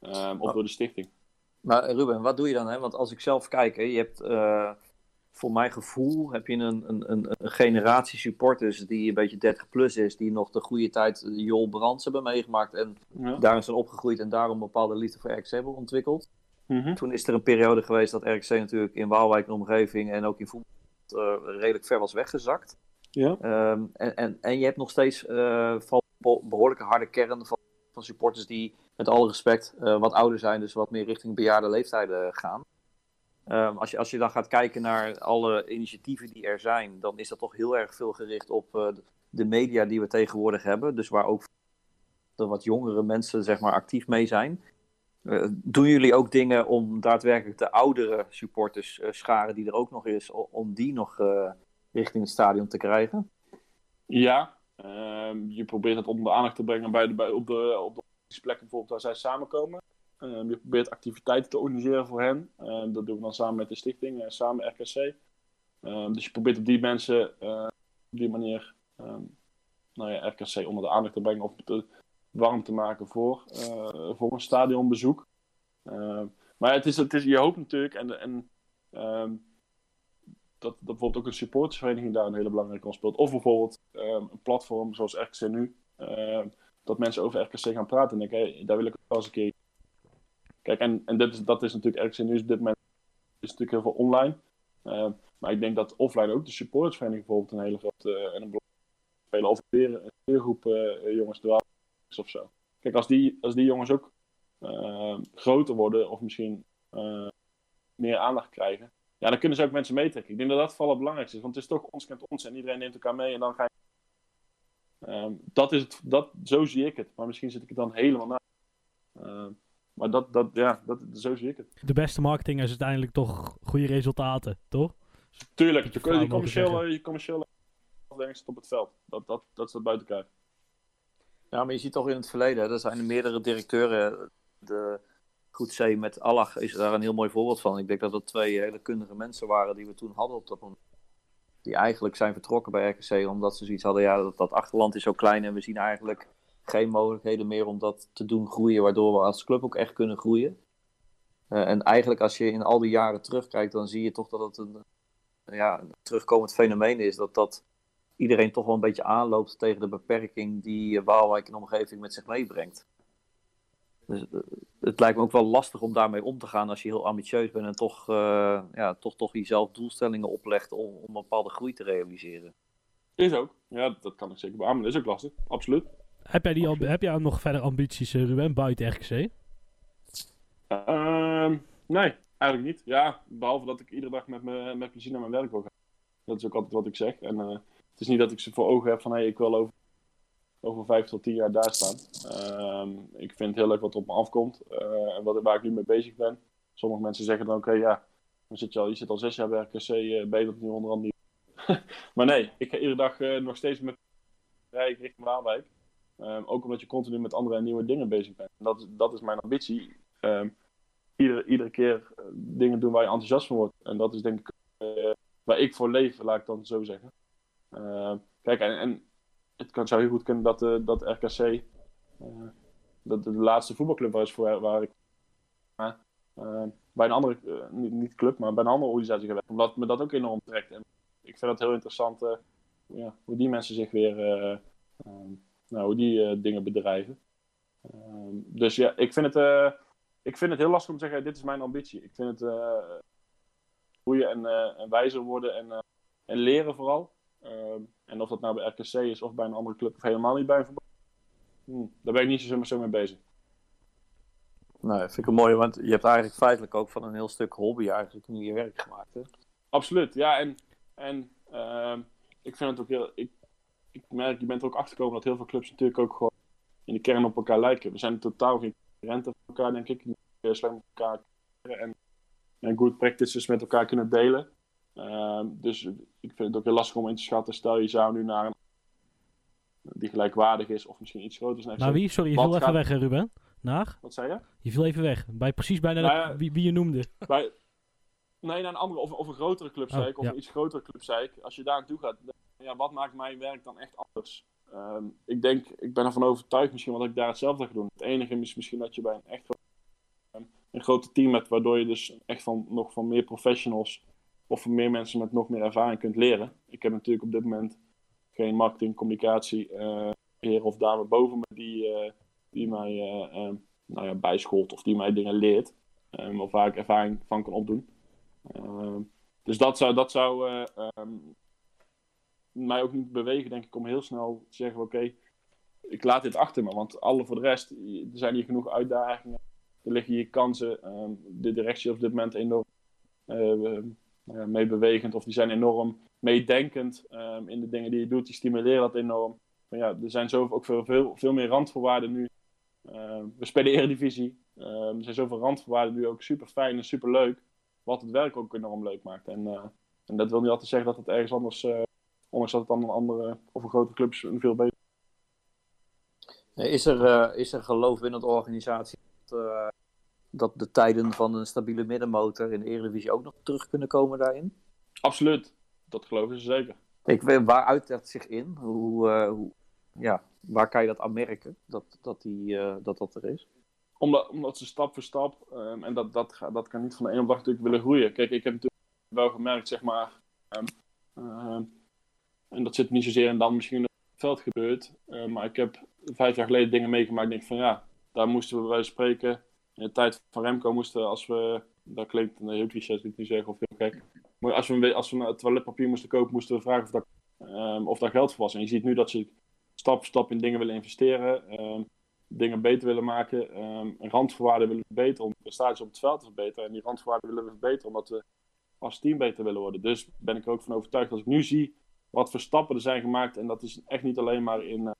Ehm, of Oh. door de stichting. Maar eh, Ruben, wat doe je dan? Hè? Want als ik zelf kijk, hè, je hebt eh, voor mijn gevoel heb je een, een, een, een generatie supporters die een beetje 30 plus is, die nog de goede tijd Jol Brands hebben meegemaakt en Ja. daarin zijn opgegroeid en daarom een bepaalde liefde voor RKC hebben ontwikkeld. Mhm. Toen is er een periode geweest dat RKC natuurlijk in Waalwijk en omgeving en ook in voetbal eh, redelijk ver was weggezakt. Ja. Ehm, en, en, en je hebt nog steeds eh, van be- behoorlijke harde kern van, van supporters die met alle respect eh, wat ouder zijn, dus wat meer richting bejaarde leeftijden gaan. Ehm, als, je, als je dan gaat kijken naar alle initiatieven die er zijn, dan is dat toch heel erg veel gericht op eh, de media die we tegenwoordig hebben. Dus waar ook de wat jongere mensen zeg maar, actief mee zijn. Eh, doen jullie ook dingen om daadwerkelijk de oudere supporters eh, scharen die er ook nog is, om die nog eh, richting het stadion te krijgen? Ja, ehm, je probeert het onder de aandacht te brengen bij de, bij, op, de, op de plekken bijvoorbeeld waar zij samenkomen. Ehm, je probeert activiteiten te organiseren voor hen. Ehm, dat doen we dan samen met de stichting, eh, samen RKC. Dus je probeert op die mensen op die manier nou ja, RKC onder de aandacht te brengen of warm te maken voor, eh, voor een stadionbezoek. Ehm, maar het is, het is, je hoopt natuurlijk, en, en ehm, dat, dat bijvoorbeeld ook een supportersvereniging daar een hele belangrijke rol speelt. Of bijvoorbeeld ehm, een platform zoals RKC nu. ehm, dat mensen over RKC gaan praten en denken, hey, daar wil ik wel eens een keer. Kijk, en, en dit is, dat is natuurlijk RKC nu op dit moment is natuurlijk heel veel online. Maar ik denk dat offline ook de supportersvereniging bijvoorbeeld een hele grote eh, en een belangrijke spelen. Of weer eh, jongens of zo. Kijk, als die, als die jongens ook ehm, groter worden of misschien eh, meer aandacht krijgen, ja, dan kunnen ze ook mensen meetrekken. Ik denk dat dat vooral het belangrijkste is. Want het is toch ons kent ons en iedereen neemt elkaar mee en dan ga je. Ehm, dat is het, dat, zo zie ik het. Maar misschien zit ik het dan helemaal na. Ehm, maar dat, dat, ja, dat, zo zie ik het. De beste marketing is uiteindelijk toch goede resultaten, toch? Tuurlijk, je, je, commerciële, je commerciële afdeling zit op het veld. Dat, dat, dat staat buiten kijf. Ja, maar je ziet toch in het verleden, er zijn er meerdere directeuren. De Goed C met Allah is daar een heel mooi voorbeeld van. Ik denk dat dat twee hele kundige mensen waren die we toen hadden op dat moment. Die eigenlijk zijn vertrokken bij RKC omdat ze zoiets hadden, ja, dat, dat achterland is zo klein en we zien eigenlijk geen mogelijkheden meer om dat te doen groeien, waardoor we als club ook echt kunnen groeien. Eh, en eigenlijk als je in al die jaren terugkijkt, dan zie je toch dat het een, ja, een terugkomend fenomeen is. Dat, dat iedereen toch wel een beetje aanloopt tegen de beperking die eh, Waalwijk en omgeving met zich meebrengt. Dus, eh, het lijkt me ook wel lastig om daarmee om te gaan als je heel ambitieus bent en toch, eh, ja, toch, toch jezelf doelstellingen oplegt om, om een bepaalde groei te realiseren. Is ook. Ja, dat kan ik zeker beamen. Dat is ook lastig. Absoluut. Heb jij, die, amb- heb jij nog verder ambities, Ruben, buiten RKC? Ehm, nee, eigenlijk niet. Ja, behalve dat ik iedere dag met, me, met plezier naar mijn werk wil gaan. Dat is ook altijd wat ik zeg. En eh, is niet dat ik ze voor ogen heb van hey, ik wil over, over vijf tot tien jaar daar staan. Ehm, ik vind het heel leuk wat er op me afkomt eh, en wat, waar ik nu mee bezig ben. Sommige mensen zeggen dan oké, ja, dan zit je, al, je zit al zes jaar bij RKC, eh, ben je nu onder andere niet. maar nee, ik ga iedere dag eh, nog steeds met rij ik richting Waalwijk. Ehm, ook omdat je continu met andere en nieuwe dingen bezig bent. En dat, dat is mijn ambitie. Ehm, iedere, iedere keer dingen doen waar je enthousiast van wordt. En dat is denk ik waar ik voor leef, laat ik dan zo zeggen. Ehm, kijk, en, het kan, zou heel goed kunnen dat, eh, dat RKC eh, dat de laatste voetbalclub was voor, waar ik eh, bij een andere, eh, niet, club, maar bij een andere organisatie gewerkt. Omdat me dat ook enorm trekt. En ik vind het heel interessant eh, ja, hoe die mensen zich weer, eh, ehm, nou, hoe die eh, dingen bedrijven. Ehm, dus ja, ik vind het, eh, ik vind het heel lastig om te zeggen, dit is mijn ambitie. Ik vind het eh, groeien en, eh, en wijzer worden en, eh, en leren vooral. Ehm, en of dat nou bij RKC is of bij een andere club of helemaal niet bij een verband. Hm, daar ben ik niet zo, zo mee bezig. Nou, dat vind ik een mooie, want je hebt eigenlijk feitelijk ook van een heel stuk hobby eigenlijk nu je werk gemaakt. Hè? Absoluut, ja. En, en ehm, ik vind het ook heel. Ik, ik merk, je bent er ook achtergekomen dat heel veel clubs natuurlijk ook gewoon in de kern op elkaar lijken. We zijn totaal geen concurrenten van elkaar, denk ik. Je slim met elkaar en, en good practices met elkaar kunnen delen. Ehm, dus ik vind het ook heel lastig om in te schatten. Stel je zou nu naar een die gelijkwaardig is of misschien iets groter is. Naar wie? Sorry, je viel even gaat- weg, Ruben. Naar? Wat zei je? Je viel even weg. Bij precies bijna Nou de- ja. wie, wie je noemde. Bij, nee, naar een andere of, of een grotere club, zei Oh, ik, of ja. een iets grotere club, zei ik. Als je daar naartoe gaat, dan- ja, wat maakt mijn werk dan echt anders? Ehm, ik denk, ik ben ervan overtuigd misschien wat ik daar hetzelfde ga doen. Het enige is misschien dat je bij een echt een groter team hebt, waardoor je dus echt van, nog van meer professionals of van meer mensen met nog meer ervaring kunt leren. Ik heb natuurlijk op dit moment geen marketing, communicatie, eh heer of dame boven me die, eh, die mij eh, nou ja, bijscholt of die mij dingen leert. Ehm, of waar ik ervaring van kan opdoen. Dus dat zou, dat zou eh, ehm, mij ook niet bewegen, denk ik, om heel snel te zeggen: Oké, ik laat dit achter me. Want alle voor de rest, er zijn hier genoeg uitdagingen. Er liggen hier kansen. Ehm, de directie op dit moment enorm meebewegend. Of die zijn enorm meedenkend ehm, in de dingen die je doet. Die stimuleren dat enorm. Maar ja, er zijn zoveel, ook veel, veel, veel meer randvoorwaarden nu. Ehm, we spelen Eredivisie. Ehm, er zijn zoveel randvoorwaarden nu ook super fijn en super leuk. Wat het werk ook enorm leuk maakt. En, eh, en dat wil niet altijd zeggen dat het ergens anders, eh ondanks dat het dan een andere of een grote clubs een veel beter Is er, eh, is er geloof binnen de organisatie dat, eh, dat de tijden van een stabiele middenmotor in de Eredivisie ook nog terug kunnen komen daarin? Absoluut. Dat geloven ze zeker. Ik weet, waar uit dat zich in? Hoe, eh, hoe, ja, waar kan je dat aan merken, dat dat, die, eh, dat, dat er is? Omdat, omdat ze stap voor stap, ehm, en dat, dat, dat kan niet van de ene op de natuurlijk willen groeien. Kijk, ik heb natuurlijk wel gemerkt, zeg maar, ehm, ehm, en dat zit niet zozeer in dan misschien op het veld gebeurt, eh, maar ik heb vijf jaar geleden dingen meegemaakt. Ik denk van ja, daar moesten we bij spreken. In de tijd van Remco moesten, als we, dat klinkt een heel cliché, ik niet zeggen of heel gek. Maar als we, als we het toiletpapier moesten kopen, moesten we vragen of, ehm, of daar geld voor was. En je ziet nu dat ze stap voor stap in dingen willen investeren. ehm, dingen beter willen maken, ehm randvoorwaarden willen verbeteren om de prestaties op het veld te verbeteren. En die randvoorwaarden willen we verbeteren omdat we als team beter willen worden. Dus ben ik ook van overtuigd als ik nu zie wat voor stappen er zijn gemaakt. En dat is echt niet alleen maar in,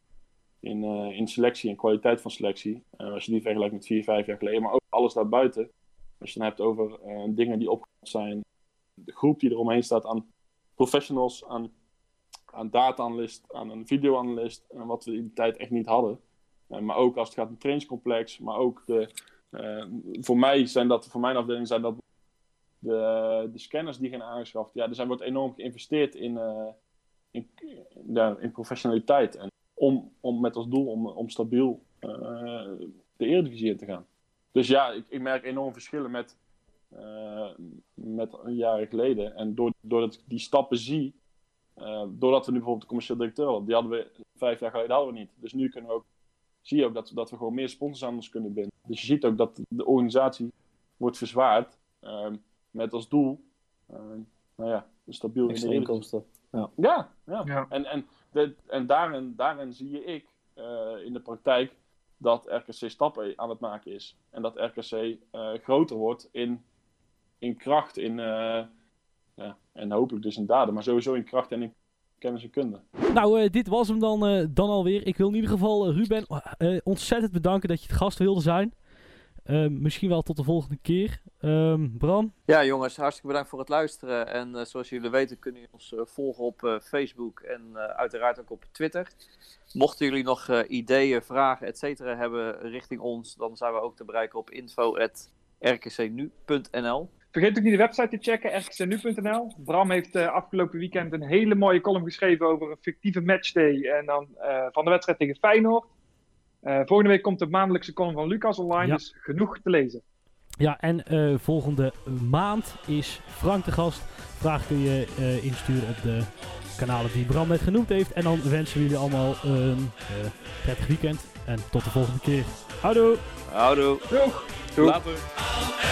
in, eh, in selectie en kwaliteit van selectie. Eh, als je die vergelijkt met vier, vijf jaar geleden, maar ook alles daarbuiten. Als je dan hebt over eh, dingen die opgehaald zijn, de groep die eromheen staat aan professionals, aan, aan data-analyst, aan een video-analyst, en wat we in die tijd echt niet hadden. Maar ook als het gaat om trainingscomplex, maar ook de, voor mij zijn dat, voor mijn afdeling zijn dat de, de scanners die gaan aangeschaft. Ja, er wordt enorm geïnvesteerd in, in, in professionaliteit. En om, om met als doel om, om stabiel eh, de Eredivisie in te gaan. Dus ja, ik, ik merk enorm verschillen met, eh, met een jaar geleden. En door, doordat ik die stappen zie, eh, doordat we nu bijvoorbeeld de commercieel directeur hadden, die hadden we vijf jaar geleden hadden we niet. Dus nu kunnen we ook, zie je ook dat, dat we gewoon meer sponsors aan ons kunnen binden. Dus je ziet ook dat de organisatie wordt verzwaard ehm, met als doel, nou ja, een stabiel in de inkomsten. Ja, ja. Ja. En, en, en daarin, daarin zie ik eh, in de praktijk dat RKC stappen aan het maken is. En dat RKC eh, groter wordt in, in kracht, in, eh, ja, en hopelijk dus in daden, maar sowieso in kracht en in kennis en kunde. Nou, dit was hem dan, dan alweer. Ik wil in ieder geval Ruben ontzettend bedanken dat je het gast wilde zijn. Eh, misschien wel tot de volgende keer. Ehm, Bram? Ja, jongens, hartstikke bedankt voor het luisteren. En eh, zoals jullie weten kunnen jullie ons eh, volgen op eh, Facebook en eh, uiteraard ook op Twitter. Mochten jullie nog eh, ideeën, vragen, et cetera hebben richting ons, dan zijn we ook te bereiken op info.rkcnu.nl. Vergeet ook niet de website te checken, rkcnu.nl. Bram heeft eh, afgelopen weekend een hele mooie column geschreven over een fictieve matchday en dan eh, van de wedstrijd tegen Feyenoord. Eh, volgende week komt de maandelijkse column van Lucas online, Ja. dus genoeg te lezen. Ja, en eh, volgende maand is Frank de gast. Vraag kun je eh, insturen op de kanalen die Bram net genoemd heeft. En dan wensen we jullie allemaal een prettig weekend. En tot de volgende keer. Houdoe! Houdoe! Doeg! Later!